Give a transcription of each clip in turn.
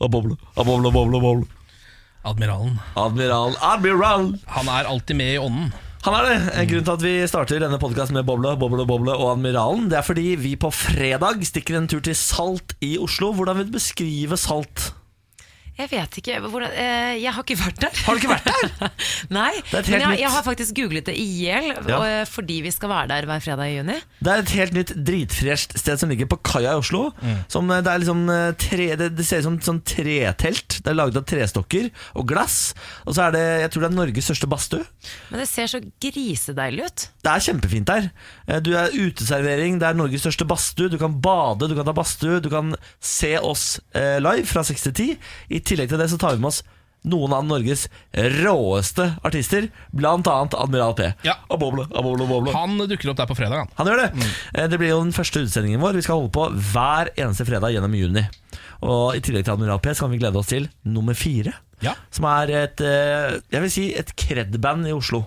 aboble, boble, og boble Admiralen. Admiral, admiral Han er alltid med i ånden. Han er det. En grunn til at vi starter denne podkasten med Boble, Boble, Boble og Admiralen, det er fordi vi på fredag stikker en tur til Salt i Oslo. Hvordan vil du beskrive Salt? Jeg vet ikke. Hvordan, eh, jeg har ikke vært der. Har du ikke vært der? Nei, Det er et helt men jeg, jeg har faktisk googlet det i hjel, Ja. eh, fordi vi skal være der hver fredag i juni. Det er et helt nytt dritfresht sted som ligger på kaia i Oslo. Som, eh, det, er liksom eh, tre, det, det ser ut som et sånn tretelt. Det er laget av trestokker og glass. Og så er det jeg tror det er Norges største badstue. Men det ser så grisedeilig ut. Det er kjempefint der. Du er uteservering, det er Norges største badstue. Du kan bade, du kan ta badstue, du kan se oss live fra 6 til 10. Tillegg til det så tar vi med oss noen av Norges råeste artister, annet Admiral P. Ja. Og Boble, og Boble, og Boble. Han dukker opp der på fredag. Han. Han gjør det. Mm. Det blir jo den første utsendingen vår. Vi skal holde på hver eneste fredag gjennom juni. Og I tillegg til Admiral P så kan vi glede oss til nummer fire. Ja. Som er et eh, jeg vil si et kred-band i Oslo.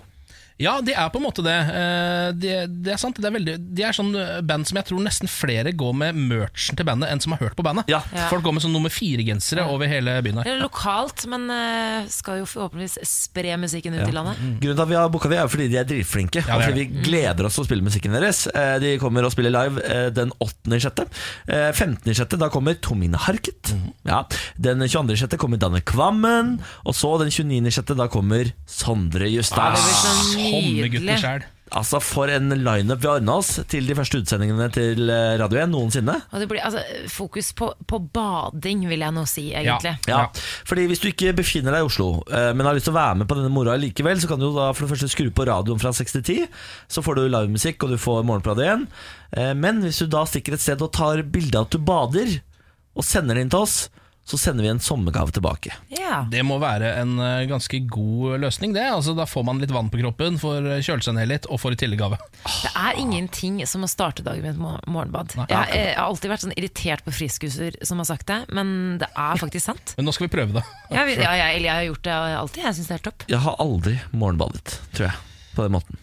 Ja, de er på en måte det. Eh, Det de er sant. Det er veldig, de er sånn eh, band som jeg tror nesten flere går med merchen til bandet enn som har hørt på bandet. Ja. Ja. Folk går med sånn nummer fire-gensere over hele byen Det her. er lokalt, men eh, skal jo forhåpentligvis spre musikken ut i landet. Grunnen til at vi har booka dem, er fordi de er dritflinke. Ja, og fordi vi gleder oss til å spille musikken deres. Eh, De kommer og spiller live den 8. i sjette. Eh, 15. sjette, da kommer Tomine Harket. Ja. Den 22. sjette kommer Danne Kvammen. Og så den 29. sjette, da kommer Sondre Justad. Håndgutten nydelig. sjæl. Altså For en lineup vi har ordna oss til de første utsendingene til eh, Radio 1 noensinne. Og det blir altså, fokus på, på bading, vil jeg nå si, egentlig. Ja, fordi Hvis du ikke befinner deg i Oslo, eh, men har lyst til å være med på denne moroa likevel, så kan du da for det første skru på radioen fra 6 til 10. Så får du livemusikk, og du får Morgenbladet igjen. Eh, Men hvis du da stikker et sted og tar bilde av at du bader, og sender det inn til oss, så sender vi en sommergave tilbake. Ja. Det må være en eh, ganske god løsning, det. Altså, da får man litt vann på kroppen, får kjølt seg ned litt, og får i tillegg gave. Det er ingenting som å starte dagen med et morgenbad. Jeg, jeg, jeg har alltid vært sånn irritert på friskuser som har sagt det, men det er faktisk sant. Men nå skal vi prøve det. Jeg, ja, jeg, jeg har gjort det alltid. Jeg syns det er helt topp. Jeg har aldri morgenbadet, tror jeg. På den måten.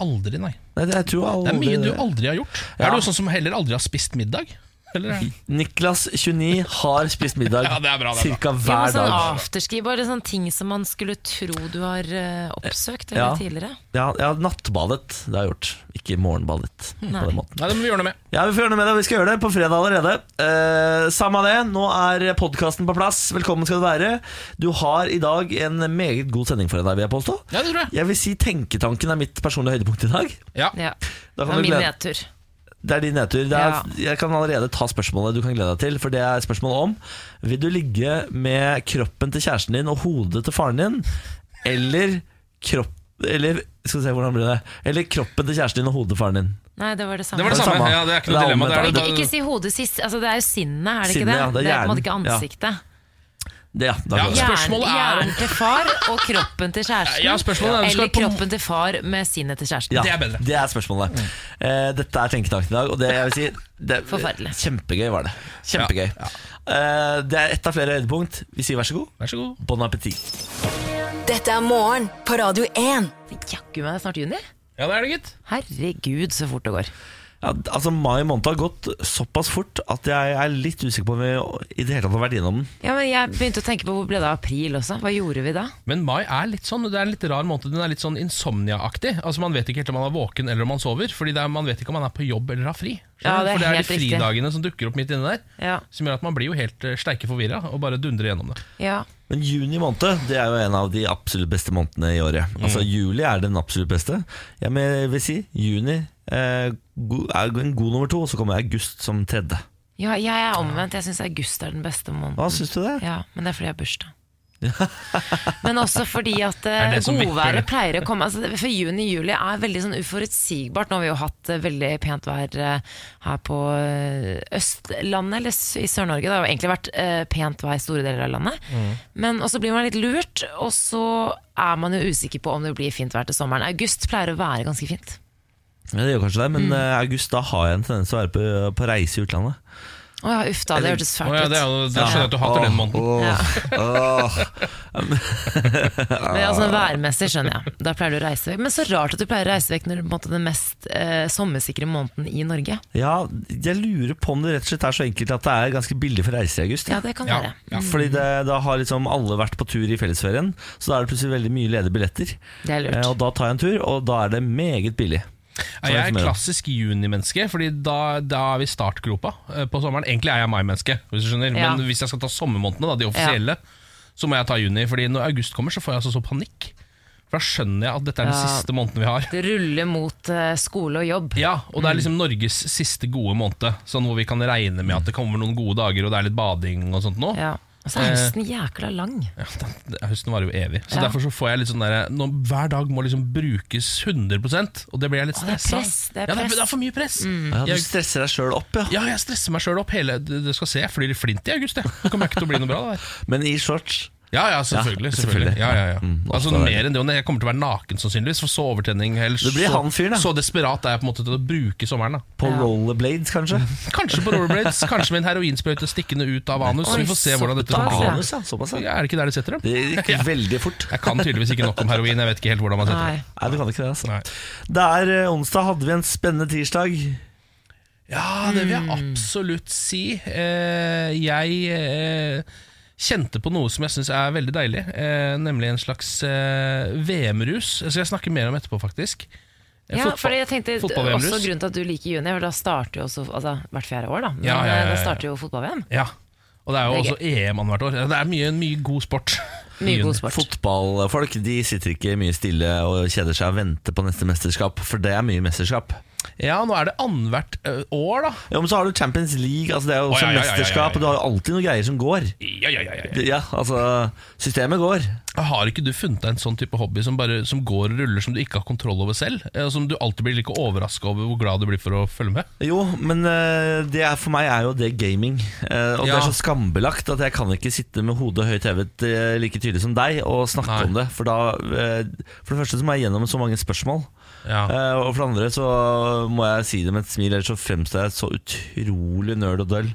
Aldri, nei. Nei, det, jeg tror aldri... Det er mye du aldri har gjort. Ja. Er du sånn som heller aldri har spist middag? Eller? Niklas, 29, har spist middag Ja, det er bra, det er bra. men hver sånn dag. afterski, bare sånne ting som man skulle tro du har eh, oppsøkt eller Ja. tidligere. Ja, ja, nattbadet, det har jeg gjort. Ikke morgenbadet. Nei. På den måten. Nei, det må vi gjøre noe med. Ja, vi får gjøre noe med det, vi skal gjøre det på fredag allerede. Eh, samme det, nå er podkasten på plass. Velkommen skal du være. Du har i dag en meget god sending for deg, vil jeg påstå. Ja, det tror jeg. Jeg vil si Tenketanken er mitt personlige høydepunkt i dag. Ja. Ja. Da Det kan var du min nedtur. Det er din nedtur. Det er, Jeg kan allerede ta spørsmålet du kan glede deg til. For det er spørsmålet om Vil du ligge med kroppen til kjæresten din og hodet til faren din, eller kropp Eller skal vi se, hvordan blir det? Eller kroppen til kjæresten din og hodet til faren din. Nei, det var det samme. Det var det Det er samme. Ja, det er ikke Det noe er dilemma. Er Ikke, ikke si hodet sist. Altså, det er jo sinnet, er det ikke det? ja, det er det er på en måte ikke ansiktet. Ja. Det, ja, da Ja, Spørsmålet er hjernen til far og kroppen til kjæresten. Ja, spørsmålet er eller kroppen til far med sinnet til kjæresten. Ja, Det er bedre. Det er spørsmålet. Eh, dette er tenketanken i dag, og det jeg vil si det, Forferdelig. Kjempegøy var det. Kjempegøy. Ja, uh, det er ett av flere høydepunkt. Vi sier vær så god. Vær så god. Bon appétit. Dette er morgen på Radio 1. Jaggu meg, det er snart juni. Ja, det er det, gitt. Herregud, så fort det går. Ja, altså Mai måned har gått såpass fort at jeg er litt usikker på om vi i det hele tatt har vært innom den. Ja, men Jeg begynte å tenke på hvor ble det av april også. Hva gjorde vi da? Men mai er litt sånn, det er en litt rar måned. Den er litt sånn insomnia-aktig. Altså Man vet ikke helt om man er våken eller om man sover. Fordi det er, man vet ikke om man er på jobb eller har fri. Ja, det er For det er helt de riktig. fridagene som dukker opp midt inne der. Ja, Som gjør at man blir jo helt uh, steike forvirra og bare dundrer gjennom det. ja. Men juni måned det er jo en av de absolutt beste månedene i året. Altså Juli er den absolutt beste. Jeg vil si juni eh, en god nummer to, og så kommer august som tredje. ja jeg er omvendt. Jeg syns august er den beste måneden. Hva synes du det? Ja, Men det er fordi jeg har bursdag. Men også fordi at eh, vipper godværet pleier å komme altså, For juni-juli er veldig sånn uforutsigbart. Nå har vi jo hatt eh, veldig pent vær eh, her på eh, Østlandet, eller i Sør-Norge. Det har jo egentlig vært eh, pent vær i store deler av landet. Mm. Men også blir man litt lurt, og så er man jo usikker på om det blir fint vær til sommeren. August pleier å være ganske fint. Ja, det gjør kanskje det, men Mm. eh, august da har jeg en tendens til å være på, på reise i utlandet. Å ja, uff da, det hørtes fælt ut. Oh ja, det er det skjønner jeg at du hater den måneden. Åh. Men altså Værmessig skjønner jeg. Da pleier du å reise vekk. Men så rart at du pleier å reise vekk når det er den mest eh, sommersikre måneden i Norge. Ja, jeg lurer på om det rett og slett er så enkelt at det er ganske billig for reise i august. Ja, det kan være. ja. Fordi det, Da har liksom alle vært på tur i fellesferien, så da er det plutselig veldig mye ledige billetter. Det er Eh. Og Da tar jeg en tur, og da er det meget billig. Ja, jeg er klassisk junimenneske, Fordi da, da er vi startgropa eh, på sommeren. Egentlig er jeg mai-menneske, hvis du skjønner. Ja. Men hvis jeg skal ta sommermånedene, da, de offisielle, så må jeg ta juni. Fordi når august kommer, så får jeg altså så panikk. For da skjønner jeg at dette er den Ja. siste måneden vi har. Det ruller mot eh, skole og jobb. Ja, og det er liksom Norges siste gode måned. Sånn hvor vi kan regne med at det kommer noen gode dager, og det er litt bading og sånt nå. Ja. Og så er høsten jækla lang. Ja, den, høsten varer jo evig. Så Ja. Derfor så får jeg litt sånn der, når Hver dag må liksom brukes 100 og det blir jeg litt det stressa det er Ja, det. Mm. det er for mye press. Ja, du stresser deg sjøl opp, ja. Ja, jeg stresser meg sjøl opp. Hele, det det skal se, jeg flyr i flint i august. Jeg. Det kommer ikke til å bli noe bra. Det. Men i shorts. Ja, ja, selvfølgelig. Ja, selvfølgelig. selvfølgelig. Ja, ja, ja. Mm, altså er. Mer enn det. og Jeg kommer til å være naken sannsynligvis, for så overtenning. Eller det blir så, han fyr, da. så desperat er jeg på en måte til å bruke sommeren. da På Ja. rollerblades, kanskje. Kanskje på rollerblades, kanskje med en heroinsprøyte stikkende ut av anus. Oi, vi får se hvordan dette blir. Anus, ja. Såpass, ja. Er det ikke der de setter dem? Det gikk veldig fort. Jeg kan tydeligvis ikke nok om heroin. Jeg vet ikke helt hvordan man setter Nei. dem. Nei, du kan ikke det, altså. Nei. Det er eh, onsdag, hadde vi en spennende tirsdag. Ja, det vil jeg absolutt si. Uh, jeg eh, kjente på noe som jeg syns er veldig deilig, eh, nemlig en slags eh, VM-rus. Så jeg snakker mer om etterpå, faktisk. Eh, Ja, for jeg tenkte også Grunnen til at du liker juni, for da starter jo også altså, hvert fjerde år, da. Men Ja, ja, ja, eh, ja. da starter jo fotball-VM. Ja. Og det er jo Det er også EM annethvert år. Det er mye, mye god sport. Mye god sport. Fotballfolk de sitter ikke mye stille og kjeder seg og venter på neste mesterskap, for det er mye mesterskap. Ja, nå er det annethvert år, da. Ja, men så har du Champions League, altså det er jo også ja, ja, mesterskap, og du har jo alltid noen greier som går. Ja, ja, ja, ja, altså, systemet går. Har ikke du funnet deg en sånn type hobby som, bare, som går og ruller, som du ikke har kontroll over selv? Eh, Som du alltid blir like overraska over hvor glad du blir for å følge med? Jo, men eh, det er, for meg er jo det gaming. Eh, og det er så skambelagt at jeg kan ikke sitte med hodet høyt hevet eh, like tydelig som deg og snakke Nei. om det. For da eh, For det første så må jeg gjennom så mange spørsmål. Ja. Uh, og for det andre så må jeg si det med et smil, ellers så fremstår jeg så utrolig nerd og døll.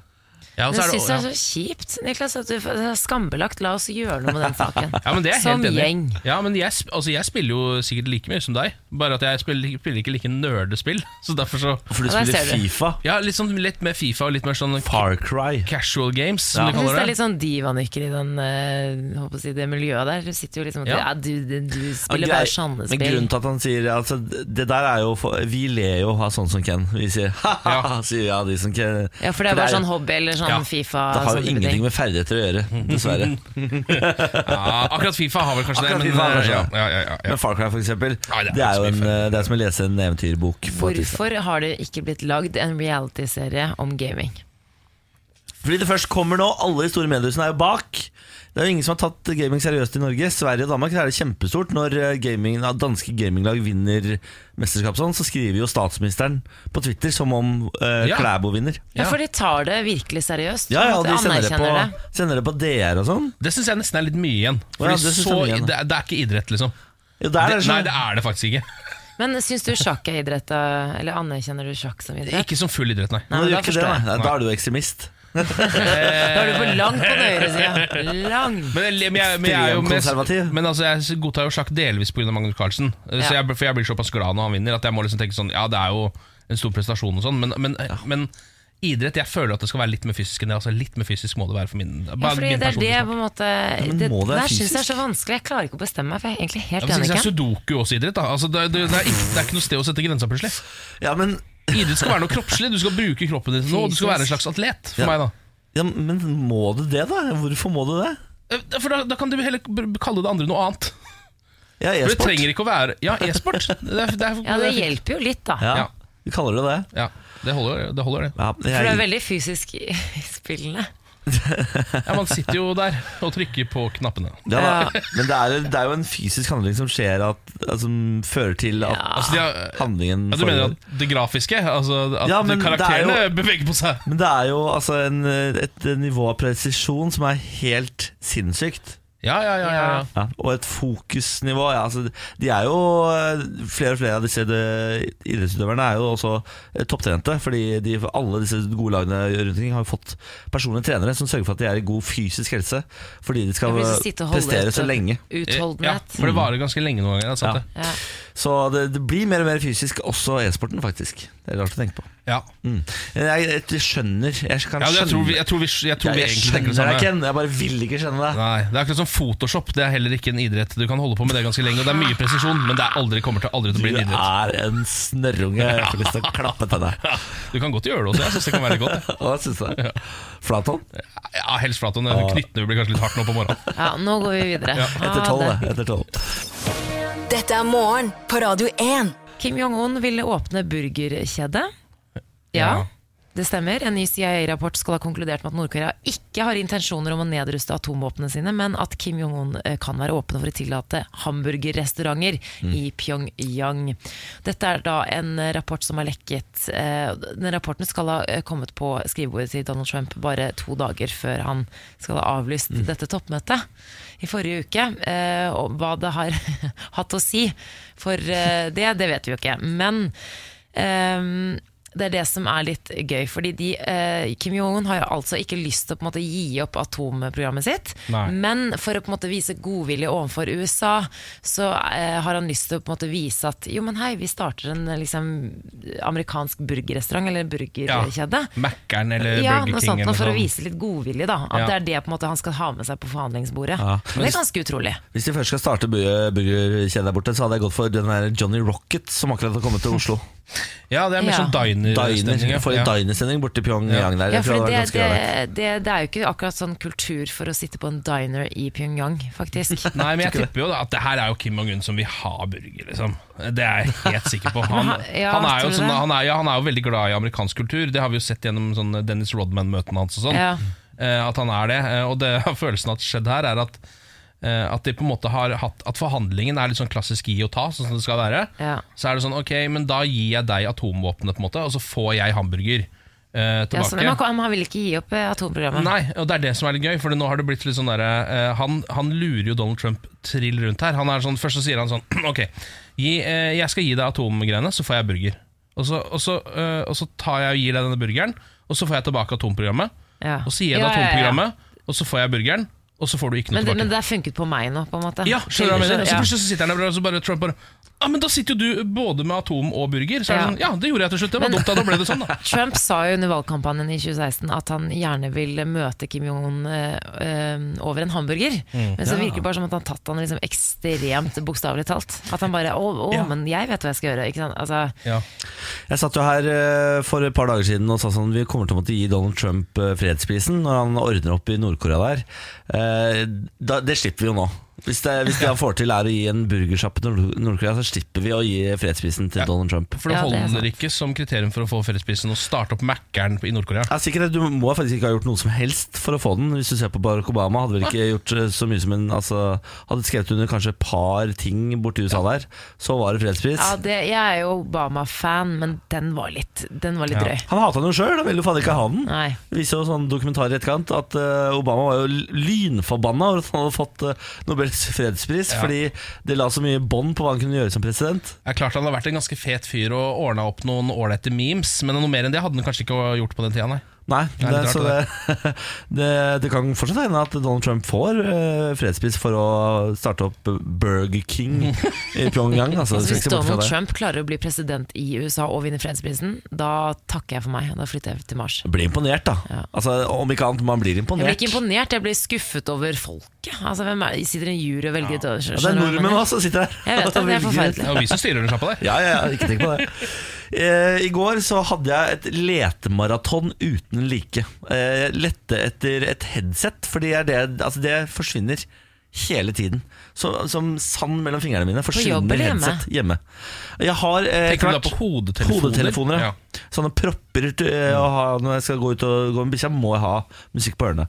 Ja, og så er jeg det- syns det er så kjipt, Niklas, at du det er skambelagt. La oss gjøre noe med den saken. Ja, men det er Som helt enig gjeng. Ja, men jeg, altså, jeg spiller jo sikkert like mye som deg, bare at jeg spiller, spiller ikke like nerdespill. Så derfor så For du Ja, der spiller ser du. Fifa, Ja, litt, sånn, litt mer Fifa og litt mer sånn Far Cry. casual games, som Ja. de Jeg syns kaller det er det. litt sånn divanykker i den, eh, håper å si, det miljøet der. Du sitter jo liksom og Ja. ja. du, du, du spiller Ja, bare grei- Men grunnen til at han sier altså, Det der er jo for, Vi ler jo av sånn som Ken. Vi sier ha-ha, sier ja, de som Ken. Ja, for det er bare sånn hobby eller sånn Ja, Fifa. Det har jo ingenting ting. med ferdigheter å gjøre, dessverre. Ja, akkurat Fifa har vel kanskje Akkurat det, men FIFA kanskje ja, ja. Men Far Cry, for eksempel, det er jo en, det er som å lese en eventyrbok. Hvorfor har det ikke blitt lagd en realityserie om gaming? Fordi det først kommer nå, alle de store mediehusene er jo bak. Det er jo ingen som har tatt gaming seriøst i Norge. Sverige og Danmark er det kjempestort. Når eh, gaming, danske gaminglag vinner mesterskap sånn, så skriver jo statsministeren på Twitter som om uh, Ja. Klæbo vinner. Ja, Ja. For de tar det virkelig seriøst. Ja, ja, de sender det, på, det. sender det på DR og sånn. Det syns jeg nesten er litt mye igjen. Fordi ja, det så, er mye igjen, det, det er ikke idrett, liksom. Jo, det er Det, nei, det er det faktisk ikke. Men syns du sjakk er idrett? Eller anerkjenner du sjakk som idrett? Ikke som full idrett, nei. Nei, nei da Da er du ekstremist. Da er du på langt på den høyre sida. Lang. Men, jeg- men, jeg, men, jeg er jo mest, men altså, jeg godtar jo sjakk delvis pga. Magnus Carlsen. Så jeg, for jeg blir såpass glad når han vinner at jeg må liksom tenke sånn Ja, det er jo en stor prestasjon og sånn, men, men, men idrett Jeg føler at det skal være litt mer fysisk enn det. Altså, litt mer fysisk må det være for min, Ja, fordi min det er det på en måte men Det det der syns jeg er så vanskelig. Jeg klarer ikke å bestemme meg, for jeg er egentlig Ja, helt men enig. så er Sudoku også idrett. Da. Altså, det, det, det, er ikke, det er ikke noe sted å sette grensa, plutselig. Ja, men, Idrett skal være noe kroppslig. Du skal bruke kroppen din til noe. og Du skal være en slags atlet, for Ja. meg, da. ja, men må du det, da? Hvorfor må du det? Eh, For da, da kan du heller kalle det andre noe annet. Ja, For det trenger ikke å være Ja, e-sport. Det, er- det, er- Ja, det hjelper jo litt, da. Ja, vi kaller det det. Ja, det holder, det holder det. Ja, For det er veldig fysisk i spillene. Ja, Man sitter jo der og trykker på knappene. Ja, da. Men det er, det er jo en fysisk handling som skjer at, altså, Som fører til at Altså, de har, handlingen ja, du mener at det grafiske? Altså At Ja, er karakterene jo- beveger på seg? Men det er jo altså en, et nivå av presisjon som er helt sinnssykt. Ja, ja, ja. ja, ja. Og et fokusnivå. Ja, altså, de er jo Flere og flere av disse de, idrettsutøverne er jo også eh, topptrente. Fordi de, alle disse gode lagene rundt omkring har jo fått personlige trenere som sørger for at de er i god fysisk helse. Fordi de skal prestere så lenge. Ja, for det varer ganske lenge noen ganger. Altså, Ja. Ja. Så det, det blir mer og mer fysisk, også e-sporten, faktisk. Det er rart å tenke på. Ja. Mm. Jeg, jeg skjønner Jeg kan Ja, jeg tror vi, skjønne jeg tror vi, jeg tror vi egentlig tenker det skjønner deg, Ken. Jeg bare vil ikke skjønne det. Nei, Det er akkurat som Photoshop. Det er heller ikke en idrett. Du kan holde på med det ganske lenge, og det er mye presisjon, men det er aldri, kommer til aldri til å bli en idrett. Du er en snørrunge. Jeg får lyst til å klappe til deg. Du kan godt gjøre det også. Jeg synes det kan være godt. Hva syns du? Flathånd? Ja, Helst flathånd. Knyttene blir kanskje litt hardt nå på morgenen. ja, nå går vi videre. Etter tolv, det. Etter tolv. Dette er morgen på Radio 1. Kim Jong-un ville åpne burgerkjede. Ja, det stemmer. En ny CIA-rapport skal ha konkludert med at Nord-Korea ikke har intensjoner om å nedruste atomvåpnene sine, men at Kim Jong-un eh, kan være åpne for å tillate hamburgerrestauranter i Pyongyang. Dette er da en eh, rapport som har lekket. eh, Den rapporten skal ha kommet på skrivebordet til Donald Trump bare to dager før han skal ha avlyst dette toppmøtet i forrige uke. Og hva det har hatt å si for det, det vet vi jo ikke. Men ehm, det er det som er litt gøy. Fordi de, eh, Kim Jong-un har jo altså ikke lyst til å på en måte gi opp atomprogrammet sitt. Nei. Men for å på en måte vise godvilje overfor USA, så eh, har han lyst til å på en måte vise at jo, men hei, vi starter en liksom, amerikansk burgerrestaurant eller burgerkjede. Ja, Mækkern eller Ja, Burger noe King sånt, noe for å vise litt godvilje. da At Ja. det er det på en måte han skal ha med seg på forhandlingsbordet. Ja. Det er ganske utrolig. Hvis de først skal starte burgerkjede der borte, så hadde jeg gått for den der Johnny Rocket som akkurat har kommet til Oslo. Ja, det er mer Ja. sånn diner-stemning. Diner, ja. En Ja. dinersending borte i Pyongyang der. Ja, for det det, det, det, det er jo ikke akkurat sånn kultur for å sitte på en diner i Pyongyang, faktisk. Nei, men jeg tipper jo da at det her er jo Kim Jong-un som vil ha burger, liksom. Det er jeg helt sikker på. Han, Ja, han, er, jo sånn, han, er, ja, han er jo veldig glad i amerikansk kultur. Det har vi jo sett gjennom sånn Dennis Rodman-møtene hans og sånn. Ja. Eh, at han er det. Eh, og det følelsen at skjedd her, er at at de på en måte har hatt At forhandlingen er litt sånn klassisk gi og ta, sånn som det skal være. Ja. Så er det sånn, ok, men da gir jeg deg atomvåpenet, på en måte og så får jeg hamburger eh, Ja, tilbake. så, men han, vil ikke gi opp eh, atomprogrammet. Nei, og det er det som er litt gøy, for nå har det blitt litt sånn der, eh, han, han lurer jo Donald Trump trill rundt her. Han er sånn, først så sier han sånn Ok, gi, eh, jeg skal gi deg atomgreiene, så får jeg burger. Og så, og, så, eh, og så tar jeg og gir deg denne burgeren, og så får jeg tilbake atomprogrammet. Ja. Og så gir jeg deg Ja, ja, ja. atomprogrammet, og så får jeg burgeren, og så får du ikke noe Men, tilbake. men det har funket på meg nå, på en måte. ja, skjønner du hva jeg mener? Så plutselig så sitter han der og så bare Trump bare Ja, men da sitter jo du både med atom og burger. Så er det Ja. sånn, ja, det gjorde jeg til slutt. Det var Men- dumt, da. Da ble det sånn, da. Trump sa jo under valgkampanjen i 2016 at han gjerne vil møte Kim Jong-un eh, over en hamburger. Mm. Men så virker det bare som at han har tatt han liksom ekstremt bokstavelig talt. At han bare 'Å, å Ja. men jeg vet hva jeg skal gjøre'. Ikke sant? Altså, Ja. Jeg satt jo her eh, for et par dager siden og sa sånn vi kommer til å måtte gi Donald Trump fredsprisen når han ordner opp i Nord-Korea der. Eh, da, det slipper vi jo nå. Hvis det, hvis det får til er å gi en burgersjappe til Nord- Nord-Korea, så slipper vi å gi fredsprisen til Ja. Donald Trump. For det Ja, det er holder sant. ikke som kriterium for å få fredsprisen å starte opp Mækkern i Nord-Korea. Ja, sikkerhet, Du må faktisk ikke ha gjort noe som helst for å få den. Hvis du ser på Barack Obama, hadde vel ikke gjort eh, så mye som en altså, Hadde skrevet under kanskje et par ting borti USA der, så var det fredspris. ja, det, jeg er jo Obama-fan, men den var litt, den var litt Ja. drøy. Han hata den jo sjøl, han ville jo faen ikke ha den. Nei. Det viser jo sånn dokumentar i etterkant at eh, Obama var jo lynforbanna over at han hadde fått eh, Nobels fredspris, Ja. fordi det la så mye bånd på hva han kunne gjøre som president. Er klart Han har vært en ganske fet fyr og ordna opp noen ålreite memes, men noe mer enn det hadde han kanskje ikke gjort på den tida, nei. Nei, Det det, så det, det, det kan fortsatt hende at Donald Trump får uh, fredspris for å starte opp Burger King i Pyongyang. Altså, Altså, hvis Donald det. Trump klarer å bli president i USA og vinne fredsprisen, da takker jeg for meg. Da flytter jeg til Mars. Blir imponert, da. Ja. Altså, om ikke annet, man blir Jeg blir ikke imponert, jeg blir skuffet over folket. Altså, hvem er, sitter en jury og velger Ja, ja. det er nordmenn også som sitter her. Jeg vet det, det er forferdelig. Det var vi som styrer under sjappa der. Ja, ja, ja, ikke tenk på det. Eh, I går så hadde jeg et letemaraton uten like. Eh, lette etter et headset, fordi det, altså det forsvinner hele tiden. Så, som sand mellom fingrene mine. jobb Forsvinner eller hjemme? headset hjemme. Jeg har eh, Tenker du da klart- på hodetelefoner? Hodetelefoner, ja. Ja. Sånne propper til eh, å ha når jeg skal gå ut og gå med bikkja, må jeg ha musikk på ørene.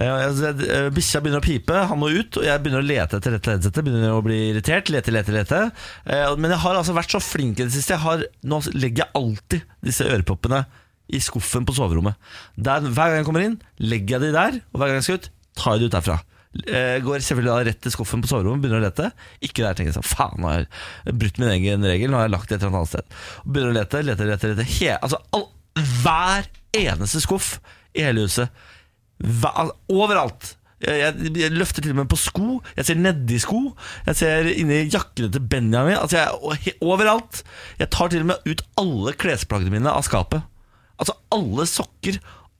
Eh, eh, Bikkja begynner å pipe, han må ut, og jeg begynner å lete etter dette headsetet. Begynner å bli irritert. Lete, lete, lete. Eh, Men jeg har altså vært så flink i det siste. Jeg har, nå legger jeg alltid disse øreproppene i skuffen på soverommet. Der, hver gang jeg kommer inn, legger jeg de der, og hver gang jeg skal ut, tar jeg de ut derfra. Eh, Går selvfølgelig da rett til skuffen på soverommet, begynner å lete. Ikke der, tenker jeg sånn, faen, nå har jeg brutt min egen regel, nå har jeg lagt det et eller annet sted. Begynner å lete, lete, lete, lete. He, altså, all, hver eneste skuff i hele huset. Hver, al- overalt. Jeg, jeg løfter til og med på sko. Jeg ser nedi sko. Jeg ser inni jakkene til Benjamin. Altså jeg, overalt. Jeg tar til og med ut alle klesplaggene mine av skapet. Altså alle sokker,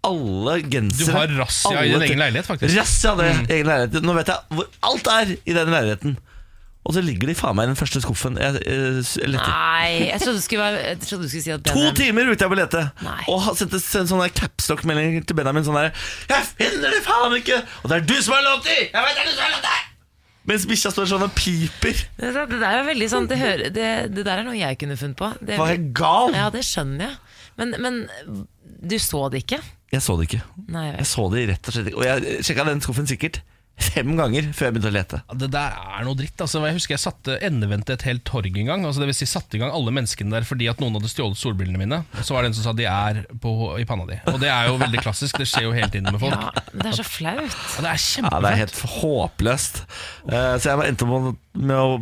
alle Du har razzia i din egen leilighet, faktisk. Razzia det, egen leilighet. Nå vet jeg hvor alt er i den leiligheten. Og så ligger de faen meg i den første skuffen. Jeg, jeg, jeg. Nei, jeg trodde du skulle, være, jeg trodde du skulle si at To Benjamin- timer brukte jeg på å lete. Og sendte en sånn capstock-melding til Benjamin sånn der 'Jeg finner det faen ikke!' Og det er du som har lånt dem! Jeg vet det er du som har lov til! Mens bikkja står sånn og piper. Det, det der er veldig sånn Det, hører, det, det der er noe jeg kunne funnet på. Det, Var jeg gal? ja, det skjønner jeg. Men, men du så det ikke? Jeg så det ikke. Nei, jeg Jeg så det rett og slett ikke. Og jeg sjekka den skuffen sikkert fem ganger før jeg begynte å lete. Ja, Det der er noe dritt. Altså, jeg husker jeg satte endevendte et helt torg en gang. Altså, det vil si satte i gang alle menneskene der fordi at noen hadde stjålet solbrillene mine. Og så var det en som sa de er på, i panna di. Og det er jo veldig klassisk. Det skjer jo hele tiden med folk. Ja, men det er så flaut. Ja, det er Ja. Det er helt håpløst. Uh, Så jeg endte opp med å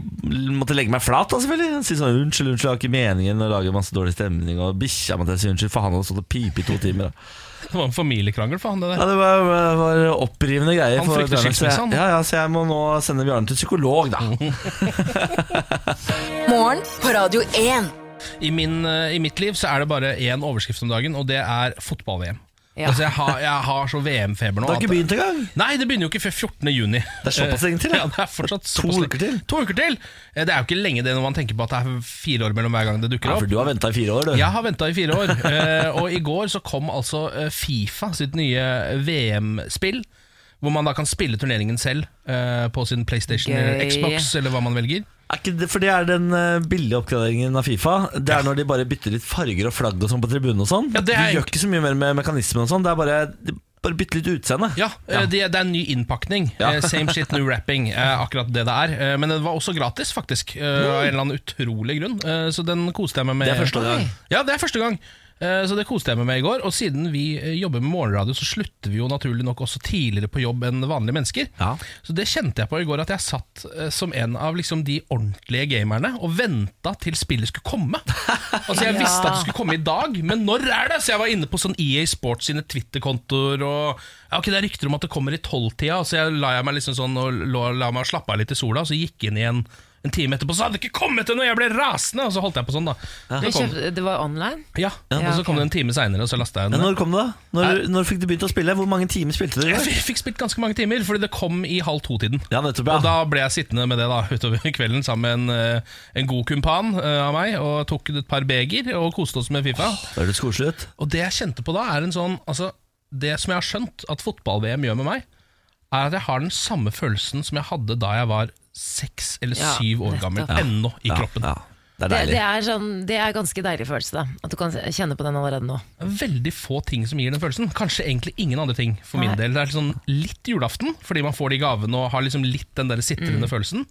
måtte legge meg flat, da, selvfølgelig. Si sånn 'unnskyld, unnskyld, jeg har ikke meningen', å lage masse dårlig stemning. Og bikkja måtte si unnskyld, for han hadde stått og pipet i to timer. Da. Det var en familiekrangel for han, det Ja, der. det var, var opprivende greier. Han for frykter skilsmisse, han. Ja, ja, så jeg må nå sende Bjarne til psykolog, da. Morgen på Radio 1. I, min, eh, I mitt liv så er det bare én overskrift om dagen, og det er fotball-VM. Ja. Altså, jeg, har, jeg har så VM-feber nå. Det har ikke begynt engang. Nei, det begynner jo ikke før 14. juni. Det er såpass lenge til, ja. ja. det er fortsatt To uker til. To uker til. Eh, Det er jo ikke lenge det når man tenker på at det er fire år mellom hver gang det dukker Ja, opp. for du har venta i fire år, du. Jeg har venta i fire år, eh, og i går så kom altså eh, Fifa sitt nye VM-spill. Hvor man da kan spille turneringen selv eh, på sin PlayStation eller Gøy. Xbox, eller hva man velger. Det, for det er den eh, billige oppgraderingen av Fifa. Det er når de bare bytter litt farger og flagg og sånn på tribunen og sånn. Ja, de gjør ikke så mye mer med mekanismen og sånn. Det er bare De bare bytter litt utseende. Ja, ja. Det, det er en ny innpakning. Ja. Eh, Same shit, new wrapping. eh, akkurat det det er. Eh, Men den var også gratis, faktisk. eh, Av en eller annen utrolig grunn. Eh, Så den koste jeg meg med. Det er første gang. Ja, det er første gang. Eh, Så det koste jeg meg med i går. Og siden vi eh, jobber med morgenradio, så slutter vi jo naturlig nok også tidligere på jobb enn vanlige mennesker. Ja. Så det kjente jeg på i går, at jeg satt eh, som en av liksom de ordentlige gamerne og venta til spillet skulle komme. Altså Jeg visste at det skulle komme i dag, men når er det? Så jeg var inne på sånn EA Sports sine Twitter-kontoer, og ja, ok, det er rykter om at det kommer i tolvtida, så jeg la jeg meg liksom sånn og la meg slappe av litt i sola, og så gikk inn i en time etterpå, så hadde det ikke kommet ennå! Jeg ble rasende! Og så holdt jeg på sånn, da. Så kom, Det var online? ja, Ja, og så kom det en time seinere, og så lasta jeg den. når kom det, da? Når, når fikk du begynt å spille? Hvor mange timer spilte du? i Jeg fikk spilt ganske mange timer, fordi det kom i halv to-tiden. Ja, nettopp, Og da ble jeg sittende med det da utover kvelden sammen med en, eh, en god kumpan eh, av meg, og tok et par beger og koste oss med Fifa. Da høres koselig ut. Og det jeg kjente på da, er en sånn altså, Det som jeg har skjønt at fotball-VM gjør med meg, er at jeg har den samme følelsen som jeg hadde da jeg var seks eller Ja, syv år gammel. nettopp. Ennå i Ja, kroppen. Ja, det er Det, det, er sånn, det er ganske deilig følelse, da. At du kan kjenne på den allerede nå. Veldig få ting som gir den følelsen. Kanskje egentlig ingen andre ting for min del. Det er sånn litt julaften, fordi man får de gavene og har liksom litt den der sitrende følelsen.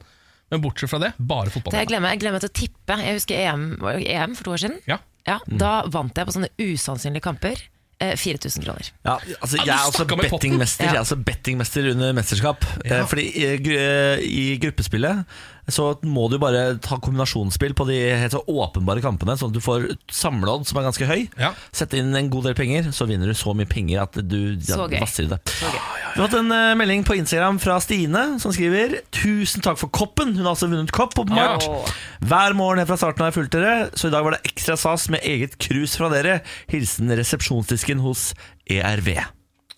Men bortsett fra det, bare fotball. Det jeg glemmer, jeg glemmer til å tippe. Jeg husker EM, EM for to år siden. Ja. Ja, Da vant jeg på sånne usannsynlige kamper. Eh, 4000 kroner. Ja, altså, jeg er også bettingmester Ja. Er bettingmester under mesterskap. Ja. Eh, Fordi i, eh, i gruppespillet så må du bare ta kombinasjonsspill på de helt så åpenbare kampene, sånn at du får samleodd som er ganske høy. Ja. Sette inn en god del penger, så vinner du så mye penger at du ja, vasser i det. Så gøy. Vi har fått en uh, melding på Instagram fra Stine som skriver Tusen takk for koppen. Hun har altså vunnet kopp, åpenbart. Ja. Hver morgen helt fra starten har jeg fulgt dere, så i dag var det ekstra sas med eget krus fra dere. Hilsen resepsjonsdisken hos ERV.